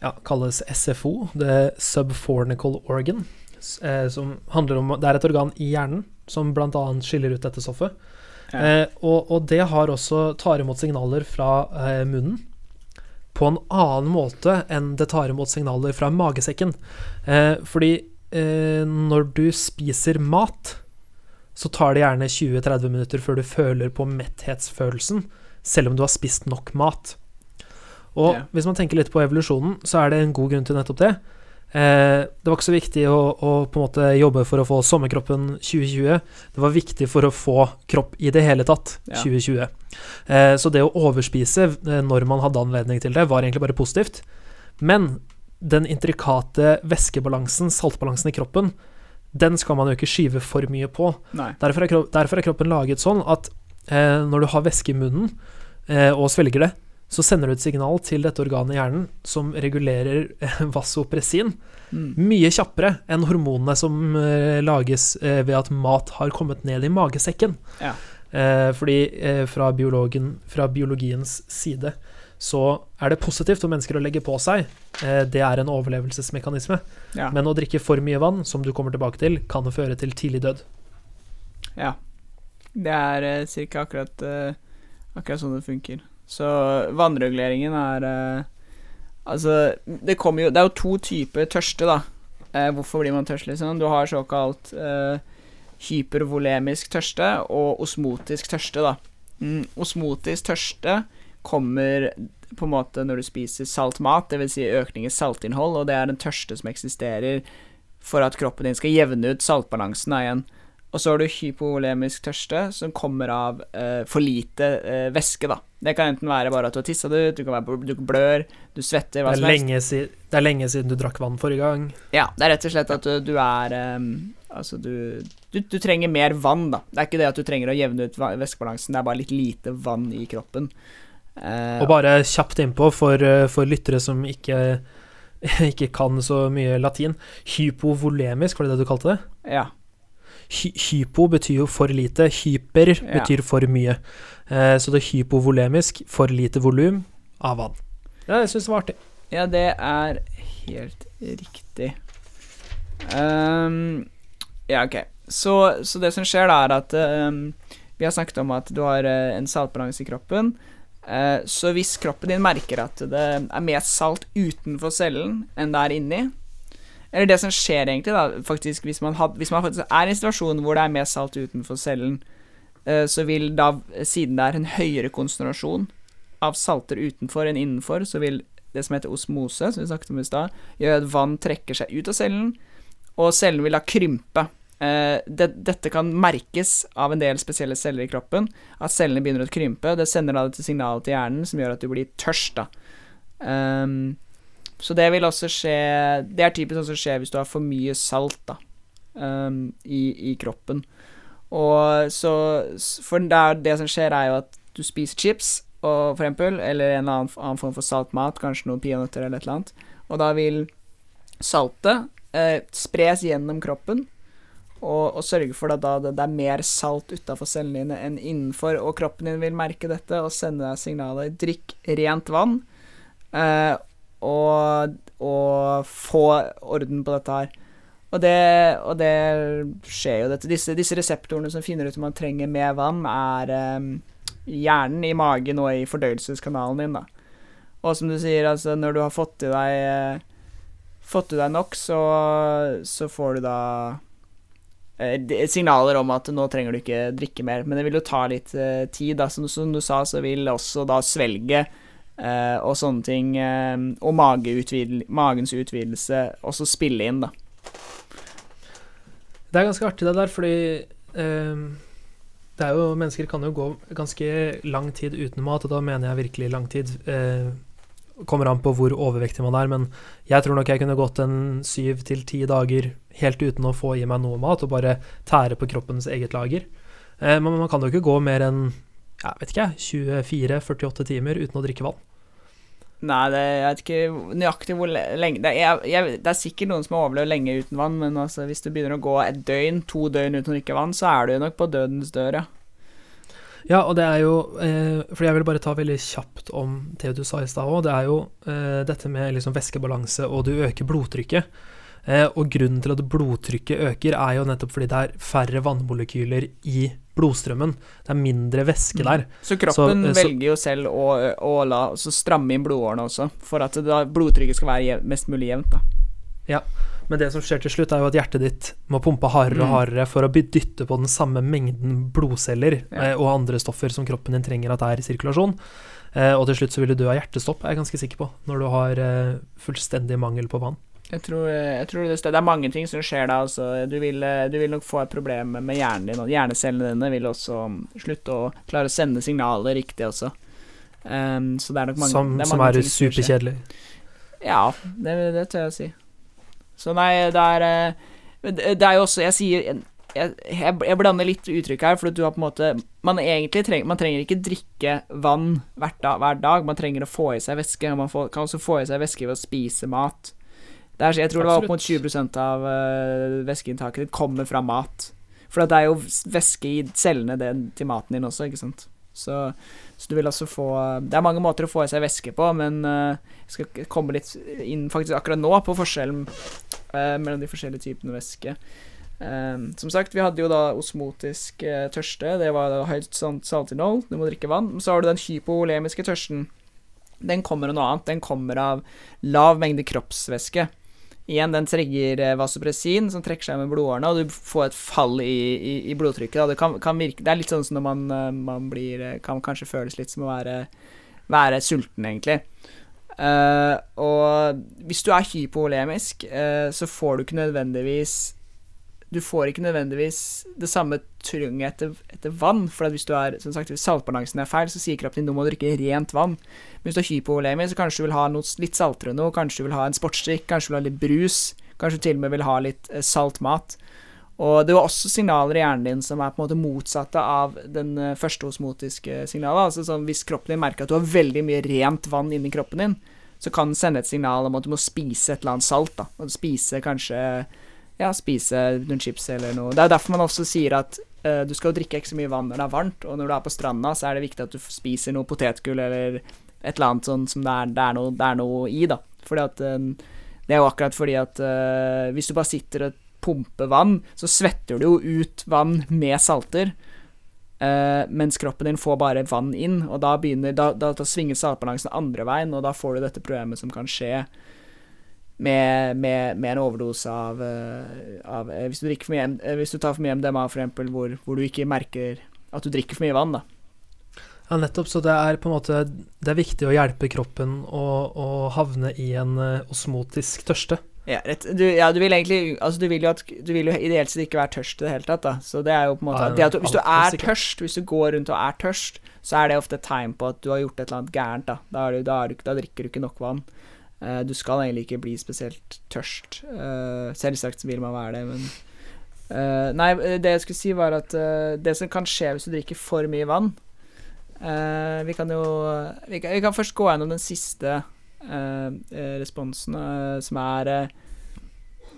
ja, kalles SFO, det subfornical organ, som handler om Det er et organ i hjernen som bl.a. skiller ut dette stoffet. Ja. Eh, og, og det har også tar imot signaler fra eh, munnen på en annen måte enn det tar imot signaler fra magesekken. Eh, fordi eh, når du spiser mat, så tar det gjerne 20-30 minutter før du føler på metthetsfølelsen. selv om du har spist nok mat. Og Ja. hvis man tenker litt på evolusjonen, så er det en god grunn til nettopp det. Eh, det var ikke så viktig å, å på en måte jobbe for å få sommerkroppen 2020. Det var viktig for å få kropp i det hele tatt Ja. 2020. Eh, så det å overspise eh, når man hadde anledning til det, var egentlig bare positivt. Men den intrikate væskebalansen, saltbalansen i kroppen, den skal man jo ikke skyve for mye på. Derfor er, kropp, derfor er kroppen laget sånn at eh, når du har væske i munnen eh, og svelger det, så sender du et signal til dette organet i hjernen som regulerer eh, vasopressin Mm. mye kjappere enn hormonene som eh, lages eh, ved at mat har kommet ned i magesekken. Ja. Fordi fra, biologen, fra biologiens side så er det positivt for mennesker å legge på seg. Det er en overlevelsesmekanisme. Ja. Men å drikke for mye vann, som du kommer tilbake til, kan føre til tidlig død. ja. Det er ca. Akkurat, akkurat sånn det funker. Så vannreguleringen er eh, Altså, det kommer jo Det er jo to typer tørste, da. Eh, hvorfor blir man tørst, liksom? Du har såkalt eh, hypervolemisk tørste og osmotisk tørste, da. Mm, osmotisk tørste kommer på en måte når du spiser salt mat, dvs. Si økning i saltinnhold, og det er den tørste som eksisterer for at kroppen din skal jevne ut saltbalansen da, igjen. Og så har du hypovolemisk tørste, som kommer av eh, for lite eh, væske, da. Det kan enten være bare at du har tissa det ut, du kan være du blør, du svetter, hva som helst. si, det er lenge siden du drakk vann forrige gang. Ja, det er rett og slett at du, du er um, Altså, du, du Du trenger mer vann, da. Det er ikke det at du trenger å jevne ut væskebalansen, det er bare litt lite vann i kroppen. Uh, Og bare kjapt innpå for, eh, for lyttere som ikke, ikke kan så mye latin. Hypovolemisk, var det det du kalte det? ja. Hy hypo betyr jo for lite, hyper Ja. betyr for mye. Eh, så det er hypovolemisk, for lite volum av vann. Ja, jeg syns det var artig. ja, det er helt riktig. Um, ja, ok. Så, så det som skjer, da, er at um, Vi har snakket om at du har uh, en saltbalanse i kroppen. Uh, så hvis kroppen din merker at det er mer salt utenfor cellen enn det er inni Eller det som skjer egentlig, da, faktisk, hvis man, had, hvis man faktisk er i en situasjon hvor det er mer salt utenfor cellen, eh, så vil da, siden det er en høyere konsentrasjon av salter utenfor enn innenfor, så vil det som heter osmose, som vi snakket om i stad, gjøre at vann trekker seg ut av cellen, og cellen vil da krympe. Eh, det, dette kan merkes av en del spesielle celler i kroppen, at cellene begynner å krympe. Det sender da et signal til hjernen som gjør at du blir tørst, da. Ehm, så det vil også skje Det er typisk sånn som skjer hvis du har for mye salt, da, um, i, i kroppen. Og så For det, det som skjer, er jo at du spiser chips, og, for eksempel, eller en annen, annen form for salt mat, kanskje noen peanøtter eller et eller annet, og da vil saltet eh, spres gjennom kroppen. Og, og sørge for at det, det er mer salt utafor cellene dine enn innenfor, og kroppen din vil merke dette og sende deg signaler. Drikk rent vann, eh, og, og få orden på dette her. Og det, og det skjer jo dette. Disse, disse reseptorene som finner ut om man trenger mer vann, er um, hjernen i magen og i fordøyelseskanalen din, da. Og som du sier, altså, når du har fått i deg eh, Fått i deg nok, så, så får du da eh, signaler om at nå trenger du ikke drikke mer. Men det vil jo ta litt eh, tid, da. Som, som du sa, så vil også da svelge eh, og sånne ting, eh, og mageutvidel- magens utvidelse også spille inn, da. Det er ganske artig det der, fordi eh, det er jo, Mennesker kan jo gå ganske lang tid uten mat, og da mener jeg virkelig lang tid. Eh, kommer an på hvor overvektig man er, men jeg tror nok jeg kunne gått en syv til ti dager helt uten å få i meg noe mat, og bare tære på kroppens eget lager. Eh, men man kan jo ikke gå mer enn jeg vet ikke, 24-48 timer uten å drikke vann. Nei, det, jeg vet ikke nøyaktig hvor lenge det jeg, jeg, det er sikkert noen som har overlevd lenge uten vann, men altså, hvis du begynner å gå et døgn, to døgn uten å drikke vann, så er du nok på dødens dør, ja. Ja, og det er jo eh, For jeg vil bare ta veldig kjapt om det du sa i stad òg. Det er jo eh, dette med liksom væskebalanse, og du øker blodtrykket. Eh, og grunnen til at blodtrykket øker, er jo nettopp fordi det er færre vannmolekyler i blodstrømmen. Det er mindre væske der. Så kroppen Så- så- velger jo selv å, å la så stramme inn blodårene også, for at da blodtrykket skal være mest mulig jevnt, da. Ja, Men det som skjer til slutt, er jo at hjertet ditt må pumpe hardere og Mm. hardere for å dytte på den samme mengden blodceller Ja. eh, og andre stoffer som kroppen din trenger at er i sirkulasjon. Eh, og til slutt så vil du dø av hjertestopp, er jeg ganske sikker på, når du har eh, fullstendig mangel på vann. Jeg tror, jeg tror det, det er mange ting som skjer da. Altså. Du, vil, du vil nok få et problem med hjernen din, og hjernecellene dine vil også um, slutte å klare å sende signaler riktig også. Um, så det er nok mange som, det som mange er superkjedelig. Ja, det, det tør jeg å si. Så nei, det er eh, det er jo også Jeg sier jeg, jeg, jeg blander litt uttrykk her, for du har på en måte Man egentlig trenger Man trenger ikke drikke vann hver dag, hver dag. Man trenger å få i seg væske. Man får, kan også få i seg væske ved å spise mat. Er, jeg tror det var opp mot 20 av uh, væskeinntaket ditt kommer fra mat. For det er jo væske i cellene det, til maten din også, ikke sant. Så, så du vil altså få Det er mange måter å få i seg væske på, men uh, jeg skal komme litt inn faktisk akkurat nå på forskjellen uh, mellom de forskjellige typene væske. Uh, som sagt, vi hadde jo da osmotisk tørste. Det var da høyt salt- saltinnhold. Du må drikke vann. Så har du den hypolemiske tørsten. Den kommer av noe annet. Den kommer av lav mengde kroppsvæske. Igjen, den trigger eh, vasopressin, som trekker seg med blodårene, og du får et fall i, i, i blodtrykket. Det, kan, kan virke, det er litt sånn som når man, eh, man blir eh, Kan kanskje føles litt som å være, være sulten, egentlig. Uh, og hvis du er hypovolemisk, uh, så får du ikke nødvendigvis Du får ikke nødvendigvis det samme trynget etter, etter vann. For hvis er, sagt, hvis saltbalansen er feil, så sier kroppen din nå må du drikke rent vann. Men hvis du er hypovolemisk, så kanskje du vil ha noe litt saltere noe. Kanskje du vil ha en sportsdrikk, kanskje du vil ha litt brus. Kanskje du til og med vil ha litt eh, salt mat. Og det var også signaler i hjernen din som er på en måte motsatte av den eh, første osmotiske signalet. Altså sånn hvis kroppen din merker at du har veldig mye rent vann inni kroppen din, så kan den sende et signal om at du må spise et eller annet salt. da. Og spise kanskje Ja, spise noen chips eller noe. Det er derfor man også sier at uh, du skal drikke ikke så mye vann når det er varmt, og når du er på stranda, så er det viktig at du spiser noe potetgull eller et eller annet sånn som det er, det er, noe, det er noe i, da. Fordi at eh, Det er jo akkurat fordi at uh, hvis du bare sitter og pumper vann, så svetter du jo ut vann med salter. Uh, mens kroppen din får bare vann inn, og da begynner Da, da, da svinger saltbalansen andre veien, og da får du dette problemet som kan skje med, med, med en overdose av, eh, av eh, hvis, du for mye, eh, hvis du tar for mye MDMA, eksempel, hvor, hvor du ikke merker at du drikker for mye vann, da. Ja, nettopp. Så det er på en måte Det er viktig å hjelpe kroppen å, å havne i en osmotisk tørste. Ja, du, ja, du vil egentlig Altså, du vil jo at Du vil jo ideelt sett ikke være tørst i det hele tatt, da. Så det er jo på en måte Ja, det at du, Hvis du er tørst, hvis du går rundt og er tørst, så er det ofte et tegn på at du har gjort et eller annet gærent, da. Da, er du, da, du, da drikker du ikke nok vann. Eh, du skal egentlig ikke bli spesielt tørst. Eh, selvsagt vil man være det, men eh, Nei, det jeg skulle si, var at det som kan skje hvis du drikker for mye vann Vi kan jo vi kan, vi kan først gå gjennom den siste responsen, som er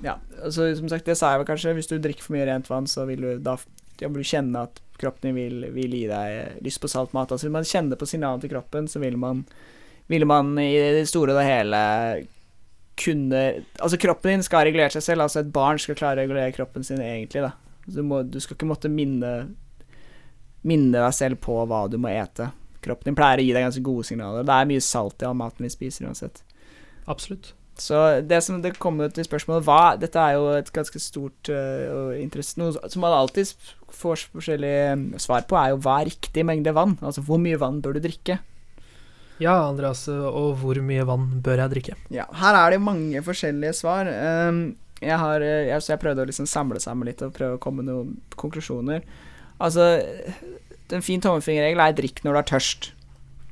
Ja, altså som sagt, det sa jeg vel kanskje. Hvis du drikker for mye rent vann, så vil du da ja, vil du kjenne at kroppen din vil, vil gi deg lyst på salt mat. Altså hvis man kjenner på signalene til kroppen, så vil man ville man i det store og det hele kunne Altså, kroppen din skal regulere seg selv. Altså, et barn skal klare å regulere kroppen sin egentlig, da. Du, må, du skal ikke måtte minne Minne deg selv på hva du må ete. Kroppen din pleier å gi deg ganske gode signaler. Det er mye salt i all maten vi spiser uansett. Absolutt. Så det som det kommer til spørsmålet hva, Dette er jo et ganske stort uh, og interesse Noe som man alltid får forskjellige eh, svar på, er jo hva er riktig mengde vann? Altså hvor mye vann bør du drikke? Ja, Andreas, og hvor mye vann bør jeg drikke? Ja, her er det mange forskjellige svar. Um, jeg har, eh, jeg, så jeg prøvde å liksom samle sammen litt og prøve å komme med noen konklusjoner. Altså, en fin tommelfingerregel er drikk når du er tørst.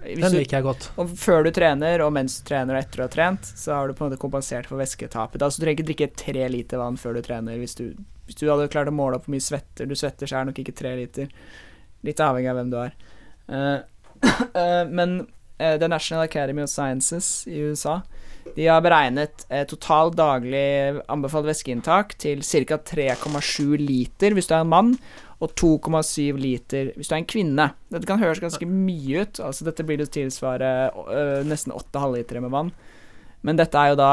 Hvis Den du, liker jeg godt. og før du trener, og mens du trener og etter du har trent, så har du på en måte kompensert for væsketapet. Altså, du trenger ikke drikke tre liter vann før du trener. Hvis du, hvis du hadde klart å måle opp hvor mye svetter du svetter, så er det nok ikke tre liter. Litt avhengig av hvem du er. Uh, uh, men The National Academy of Sciences i USA de har beregnet eh, total daglig anbefalt væskeinntak til ca. 3,7 liter hvis du er en mann, og 2,7 liter hvis du er en kvinne. Dette kan høres ganske mye ut. Altså Dette blir det tilsvare øh, nesten 8 halvlitere med vann. Men dette er jo da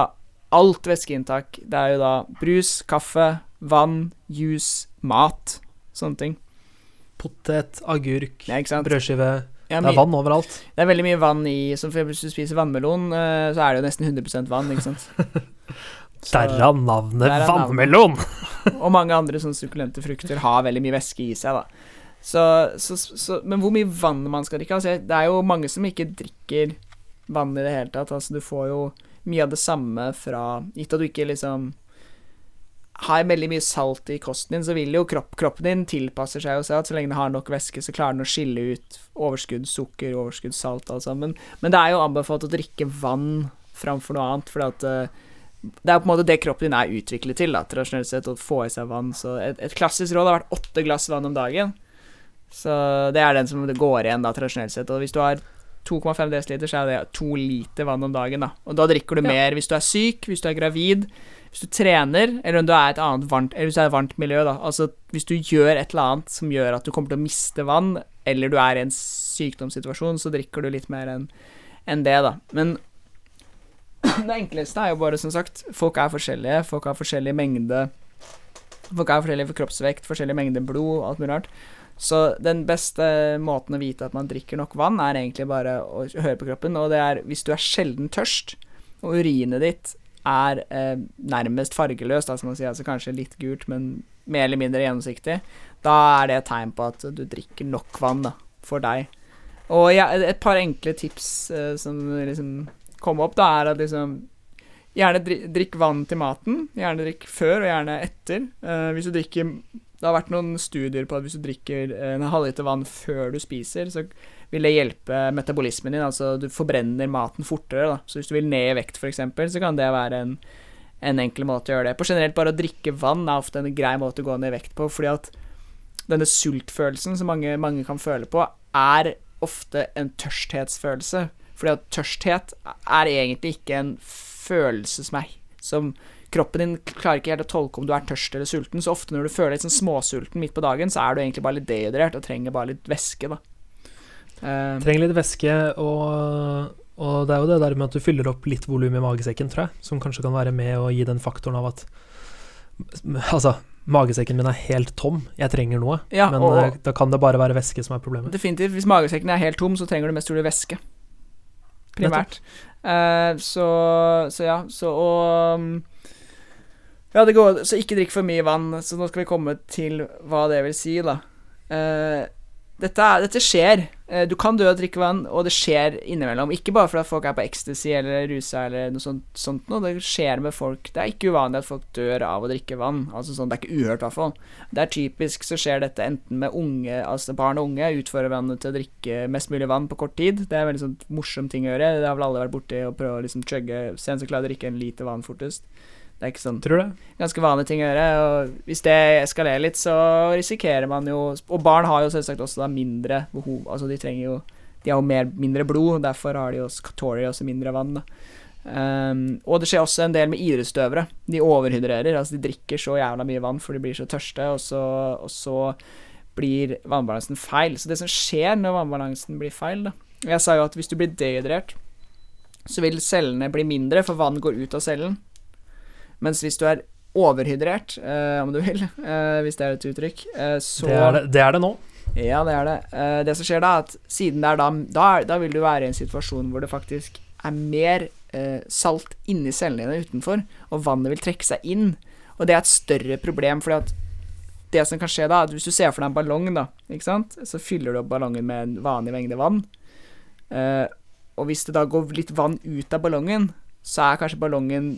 alt væskeinntak. Det er jo da brus, kaffe, vann, juice, mat. Sånne ting. Potet, agurk, brødskive. Ja, Det er vann overalt. Det er veldig mye vann i Som for hvis du spiser vannmelon, øh, så er det jo nesten 100 vann, ikke sant. Derav navnet navnet. vannmelon! og mange andre sånne sukkulente frukter har veldig mye væske i seg, da. Så, så, så, men hvor mye vann man skal drikke altså, Det er jo mange som ikke drikker vann i det hele tatt. Altså, du får jo mye av det samme fra Gitt at du ikke liksom har veldig mye salt i kosten din, så vil jo kropp, kroppen din tilpasser seg jo seg at så lenge den har nok væske, så klarer den å skille ut overskudd sukker, overskudd salt, alt sammen. Men det er jo anbefalt å drikke vann framfor noe annet, for at eh, det er på en måte det kroppen din er utviklet til, da, tradisjonelt sett, å få i seg vann. Så et, et klassisk råd har vært åtte glass vann om dagen. Så det er den som det går igjen, da, tradisjonelt sett. Og hvis du har 2,5 dl, så er det to liter vann om dagen, da. Og da drikker du mer hvis du er syk, hvis du er gravid, hvis du trener, eller om du er et annet varmt Eller hvis du er et varmt miljø, da. Altså hvis du gjør et eller annet som gjør at du kommer til å miste vann, eller du er i en sykdomssituasjon, så drikker du litt mer enn en det, da. Men det enkleste er jo bare, som sagt, folk er forskjellige. Folk har forskjellig mengde Folk er forskjellige for kroppsvekt, forskjellig mengde blod, alt mulig rart. Så den beste måten å vite at man drikker nok vann, er egentlig bare å høre på kroppen. Og det er hvis du er sjelden tørst, og urinet ditt er eh, nærmest fargeløst, da skal man si, altså kanskje litt gult, men mer eller mindre gjennomsiktig, da er det et tegn på at du drikker nok vann da, for deg. Og ja, et par enkle tips eh, som liksom kom opp, da, er at liksom Gjerne drikk vann til maten. Gjerne drikk før, og gjerne etter. Eh, hvis du drikker Det har vært noen studier på at hvis du drikker eh, en halvliter vann før du spiser, så vil det hjelpe metabolismen din. Altså du forbrenner maten fortere. Da. Så hvis du vil ned i vekt, f.eks., så kan det være en, en enkel måte å gjøre det på. Generelt bare å drikke vann er ofte en grei måte å gå ned i vekt på, fordi at denne sultfølelsen som mange, mange kan føle på, er ofte en tørsthetsfølelse. Fordi at tørsthet er egentlig ikke en følelse som er som Kroppen din klarer ikke helt å tolke om du er tørst eller sulten, så ofte når du føler litt sånn småsulten midt på dagen, så er du egentlig bare litt dehydrert og trenger bare litt væske, da. Eh, Trenger litt væske, og, og det er jo det der med at du fyller opp litt volum i magesekken, tror jeg, som kanskje kan være med å gi den faktoren av at Altså, magesekken min er helt tom, jeg trenger noe, ja, men og, eh, da kan det bare være væske som er problemet. Definitivt. Hvis magesekken er helt tom, så trenger du mest trolig væske. Primært. Uh, så, så ja, så og um, Ja, det går Så ikke drikk for mye vann. Så nå skal vi komme til hva det vil si, da. Eh, dette, dette skjer. Eh, du kan dø av å drikke vann, og det skjer innimellom. Ikke bare fordi folk er på ecstasy eller rusa eller noe sånt, sånt noe. Det skjer med folk. Det er ikke uvanlig at folk dør av å drikke vann. Altså sånn, Det er ikke uhørt, i hvert fall. Det er typisk så skjer dette enten med unge, altså barn og unge utfører vannet til å drikke mest mulig vann på kort tid. Det er en veldig sånn morsom ting å gjøre. Det har vel alle vært borti å prøve å liksom chugge Se en som klarer å drikke en liter vann fortest. Det er ikke sånn Tror du ganske vanlige ting å gjøre. Og hvis det eskalerer litt, så risikerer man jo Og barn har jo selvsagt også da mindre behov Altså de trenger jo De har jo mer, mindre blod, derfor har de også, de også mindre vann. Um, og det skjer også en del med idrettsutøvere. De overhydrerer. Altså de drikker så jævla mye vann for de blir så tørste, og så, og så blir vannbalansen feil. Så det som skjer når vannbalansen blir feil da. Jeg sa jo at hvis du blir dehydrert, så vil cellene bli mindre, for vann går ut av cellen. Mens hvis du er overhydrert, eh, om du vil, eh, hvis det er et uttrykk, eh, så Det er det, det er det nå. Ja, det er det. Eh, det som skjer da, at siden det er da, da, da vil du være i en situasjon hvor det faktisk er mer eh, salt inni cellene dine utenfor, og vannet vil trekke seg inn. Og det er et større problem, fordi at det som kan skje da, at hvis du ser for deg en ballong, da, ikke sant, så fyller du opp ballongen med en vanlig mengde vann. Eh, og hvis det da går litt vann ut av ballongen, så er kanskje ballongen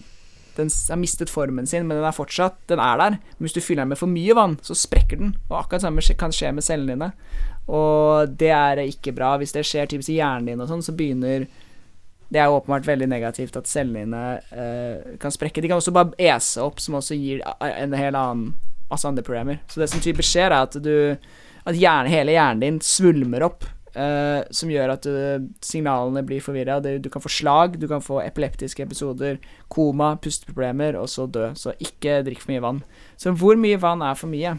den har mistet formen sin, men den er fortsatt Den er der. Men hvis du fyller den med for mye vann, så sprekker den. Og akkurat samme kan skje med cellene dine. Og det er ikke bra. Hvis det skjer typisk i hjernen din og sånn, så begynner Det er åpenbart veldig negativt at cellene dine eh, kan sprekke. De kan også bare ese opp, som også gir en hel annen masse andre problemer. Så det som typisk skjer, er at du At hjernen, hele hjernen din svulmer opp. Eh, som gjør at uh, signalene blir forvirra. Du kan få slag, du kan få epileptiske episoder, koma, pusteproblemer, og så dø. Så ikke drikk for mye vann. Så hvor mye vann er for mye?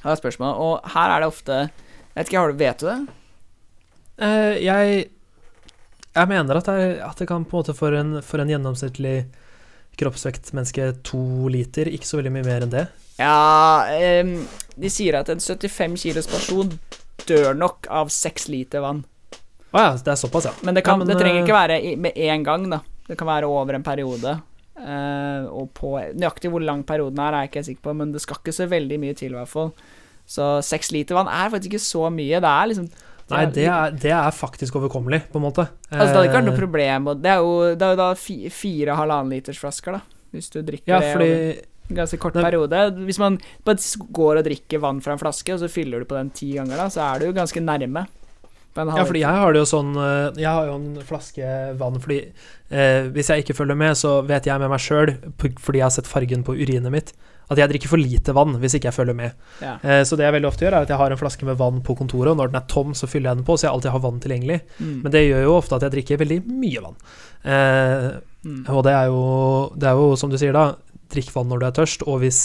Det er spørsmålet. Og her er det ofte jeg vet ikke, har du, Vet du det? Uh, jeg Jeg mener at det, at det kan på en måte for en, for en gjennomsnittlig kroppsvektmenneske to liter, ikke så veldig mye mer enn det. Ja um, De sier at en 75 kilos person dør nok av seks liter vann. Å ja, det er såpass, ja. Men det, kan, Ja, men, det trenger eh, ikke være i, med en gang, da. Det kan være over en periode. Eh, og på nøyaktig hvor lang perioden er, er jeg ikke sikker på, men det skal ikke så veldig mye til, i hvert fall. Så seks liter vann er faktisk ikke så mye. Det er liksom Nei, det er, det er faktisk overkommelig, på en måte. Altså, det hadde ikke vært noe Eh, problem. Det er jo, det er jo da fire halvannen liters flasker, da. Hvis du drikker Ja, fordi over en ganske kort Nei. periode. Hvis man bare går og drikker vann fra en flaske, og så fyller du på den ti ganger, da, så er du jo ganske nærme. Ja, fordi jeg har det jo sånn eh, Jeg har jo en flaske vann fordi eh, Hvis jeg ikke følger med, så vet jeg med meg sjøl, fordi jeg har sett fargen på urinet mitt, at jeg drikker for lite vann hvis ikke jeg følger med. Ja. Eh, så det jeg veldig ofte gjør, er at jeg har en flaske med vann på kontoret, og når den er tom, så fyller jeg den på, så jeg alltid har vann tilgjengelig. Mm. Men det gjør jo ofte at jeg drikker veldig mye vann. Eh, Mm. og det er, jo, det er jo, som du sier da, drikk vann når du er tørst, og hvis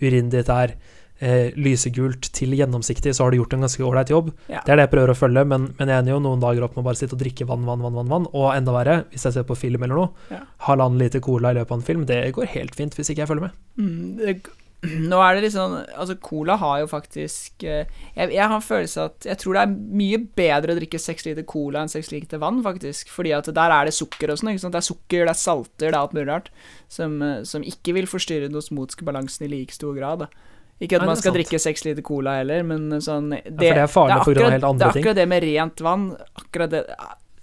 urinen ditt er eh, lysegult til gjennomsiktig, så har du gjort en ganske ålreit jobb. Ja. Det er det jeg prøver å følge, men, men jeg ender jo noen dager opp med å bare sitte og drikke vann, vann, vann, vann, vann. Og enda verre, hvis jeg ser på film eller noe, Ja. halvannen liter cola i løpet av en film, det går helt fint hvis ikke jeg følger med. Mm, det, nå er det sånn Altså, cola har jo faktisk eh, jeg, jeg har en følelse at Jeg tror det er mye bedre å drikke seks liter cola enn seks liter vann, faktisk. Fordi at der er det sukker og sånn. ikke sant? Det er sukker, det er salter, det er alt mulig rart. Som, eh, som ikke vil forstyrre den osmotiske balansen i like stor grad. da Ikke at Nei, man skal sant. drikke seks liter cola heller, men sånn det, for det er farlig grunn akkurat- helt andre Det er akkurat det med rent vann. Akkurat det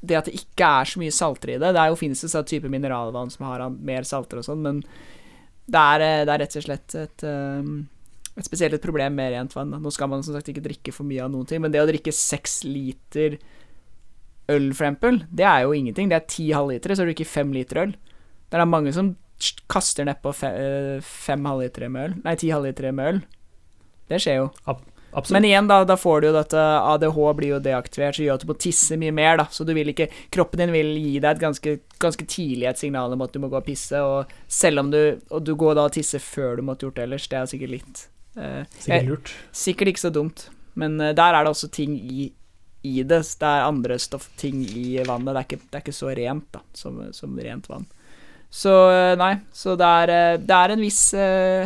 det at det ikke er så mye salter i det. Det er jo finnes det sånn type mineralvann som har mer salter og sånn, men det er, eh, det er rett og slett et, um, et spesielt et problem med rent vann. Nå skal man som sagt ikke drikke for mye av noen ting, men det å drikke seks liter øl, for eksempel, det er jo ingenting. Det er ti halvlitere, så du drikker fem liter øl. Det er mange som kaster nedpå fem, eh, fem halvlitere med øl. Nei, ti halvlitere med øl. Det skjer jo. Absolutt. Men igjen, da, da får du jo dette ADH blir jo deaktivert, så gjør at du må tisse mye mer, da. Så du vil ikke Kroppen din vil gi deg et ganske, ganske tidlig et signal om at du må gå og pisse, og selv om du Og du går da og tisser før du måtte gjort det ellers, det er sikkert litt eh, Sikkert jeg- lurt. Sikkert ikke så dumt, men eh, der er det også ting i, i det. Det er andre stoffting i vannet. Det er ikke, det er ikke så rent da, som, som rent vann. Så eh, nei, så det er, eh, det er en viss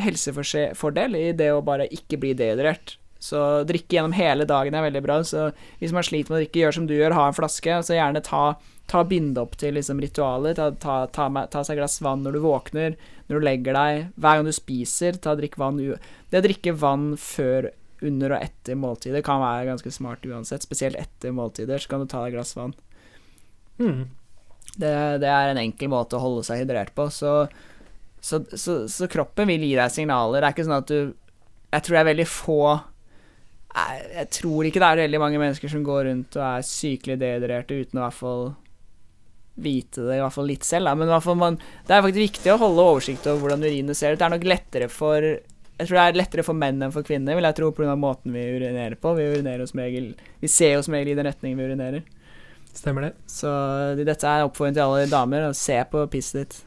helsefordel i det å bare ikke bli dehydrert. Så drikke gjennom hele dagen er veldig bra. Så hvis man sliter med å drikke, gjør som du gjør, ha en flaske. Så gjerne ta, ta binde opp til liksom, ritualer. Ta, ta, ta, ta seg et glass vann når du våkner, når du legger deg, hver gang du spiser. Ta Drikk vann Det å drikke vann før, under og etter måltider kan være ganske smart uansett. Spesielt etter måltider, så kan du ta deg et glass vann. Mm. Det, det er en enkel måte å holde seg hydrert på. Så, så, så, så kroppen vil gi deg signaler. Det er ikke sånn at du Jeg tror det er veldig få jeg, tror ikke det er veldig mange mennesker som går rundt og er sykelig dehydrerte uten å i hvert fall vite det, i hvert fall litt selv. Da. Men man, det er faktisk viktig å holde oversikt over hvordan urinet ser ut. Det er nok lettere for jeg tror det er lettere for menn enn for kvinner, vil jeg tro, pga. måten vi urinerer på. Vi urinerer som regel Vi ser jo som regel i den retningen vi urinerer. Stemmer det. Så dette er en oppfordring til alle damer. å Se på pisset ditt.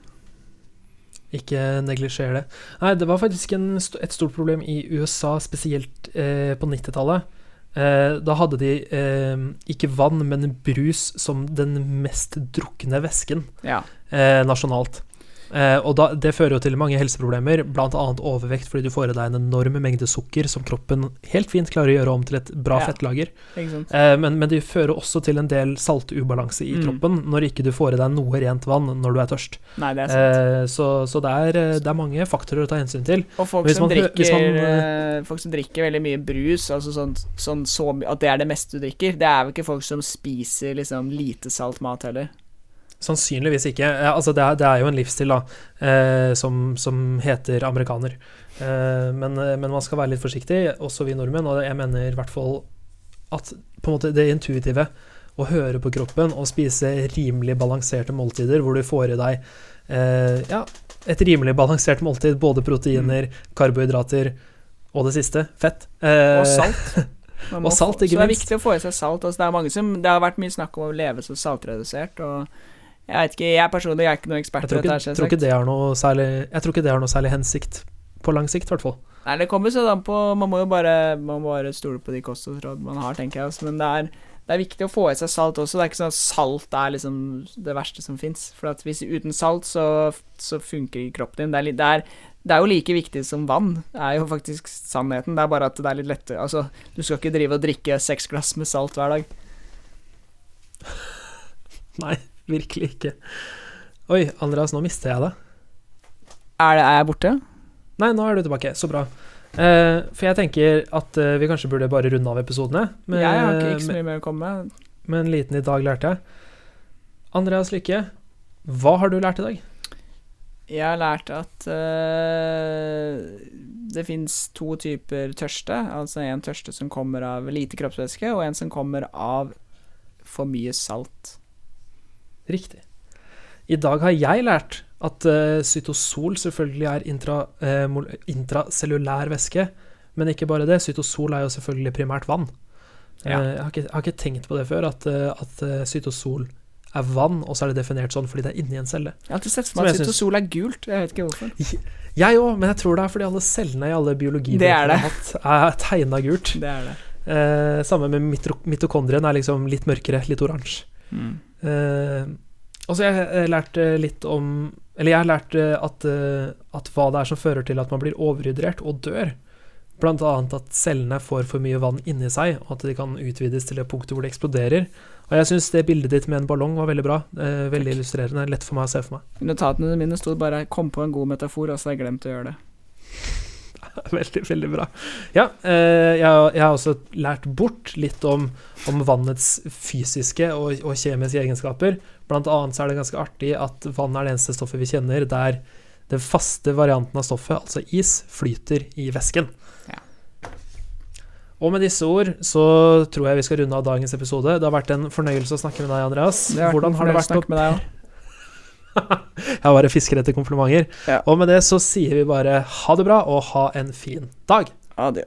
Ikke neglisjer det. Nei, det var faktisk en, et stort problem i USA, spesielt eh, på 90-tallet. Eh, da hadde de eh, ikke vann, men brus som den mest drukne væsken Ja. eh, nasjonalt. Eh, og da, det fører jo til mange helseproblemer, bl.a. overvekt fordi du får i deg en enorm mengde sukker som kroppen helt fint klarer å gjøre om til et bra Ja. fettlager. Eh, men, men det fører også til en del saltubalanse i Mm. kroppen når ikke du får i deg noe rent vann når du er tørst. Nei, det er sant. Eh, så så det, er, eh, det er mange faktorer å ta hensyn til. Og folk som, man drikker, man, eh, folk som drikker veldig mye brus, altså sånn, sånn så at det er det meste du drikker, det er jo ikke folk som spiser liksom lite salt mat heller. Sannsynligvis ikke. Altså det, er, det er jo en livsstil da, eh, som, som heter amerikaner. Eh, men, eh, men man skal være litt forsiktig, også vi nordmenn. Og jeg mener i hvert fall at måte det intuitive å høre på kroppen og spise rimelig balanserte måltider, hvor du får i deg eh, ja, et rimelig balansert måltid, både proteiner, karbohydrater og det siste, fett. Eh, Og salt. Og salt, ikke minst. Så det er viktig å få i seg salt. Altså, det, er mange som, det har vært mye snakk om å leve så saltredusert, og jeg vet ikke, jeg personlig jeg er ikke noen ekspert på dette. tror ikke det har noe særlig Jeg tror ikke det har noe særlig hensikt. På lang sikt, i hvert fall. Nei, det kommer sånn an på Man må jo bare, man må bare stole på de kostholdsråd man har, tenker jeg. Også. Men det er, det er viktig å få i seg salt også. Det er ikke sånn at salt er liksom det verste som fins. For at hvis uten salt, så, så funker kroppen din. Det er, det, er, det er jo like viktig som vann. Det er jo faktisk sannheten. Det er bare at det er litt lettere Altså, du skal ikke drive og drikke seks glass med salt hver dag. Nei, virkelig ikke. Oi, Andreas, nå mister jeg deg. Er, er jeg borte? Nei, nå er du tilbake. Så bra. Uh, for jeg tenker at uh, vi kanskje burde bare runde av episodene. Med, jeg har ikke, ikke så mye mer å komme med. med en liten 'i dag lærte jeg'. Andreas Lykke, hva har du lært i dag? Jeg har lært at uh, det fins to typer tørste. Altså en tørste som kommer av lite kroppsvæske, og en som kommer av for mye salt. Riktig. I dag har jeg lært at uh, cytosol selvfølgelig er intra, uh, intracellulær væske. Men ikke bare det. Cytosol er jo selvfølgelig primært vann. Ja. Uh, jeg, har ikke, jeg har ikke tenkt på det før, at, eh, at eh, cytosol er vann, og så er det definert sånn fordi det er inni en celle. Jeg har alltid sett for meg at cytosol er gult. Jeg vet ikke hvorfor. Jeg òg, men jeg tror det er fordi alle cellene i alle biologibøkene har hatt, er tegna gult. Det er det. Eh, samme med mitokondrien, er liksom litt mørkere, litt oransje. Mm. Eh, og så har jeg lærte eh, litt om Eller jeg har lært eh, at, eh, at hva det er som fører til at man blir overhydrert og dør. Blant annet at cellene får for mye vann inni seg, og at de kan utvides til det punktet hvor det eksploderer. Og jeg syns det bildet ditt med en ballong var veldig bra. Eh, veldig Takk. illustrerende. Lett for meg å se for meg. Notatene mine sto bare 'kom på en god metafor', og så har jeg glemt å gjøre det. veldig, veldig bra. Ja, eh, jeg, jeg har også lært bort litt om, om vannets fysiske og, og kjemiske egenskaper. Blant annet så er det ganske artig at vann er det eneste stoffet vi kjenner der den faste varianten av stoffet, altså is, flyter i væsken. Ja. Og med disse ord så tror jeg vi skal runde av dagens episode. Det har vært en fornøyelse å snakke med deg, Andreas. Det har vært Hvordan har det vært å snakke med deg òg. Jeg bare fisker etter komplimenter. Ja. Og med det så sier vi bare ha det bra og ha en fin dag. Adjø.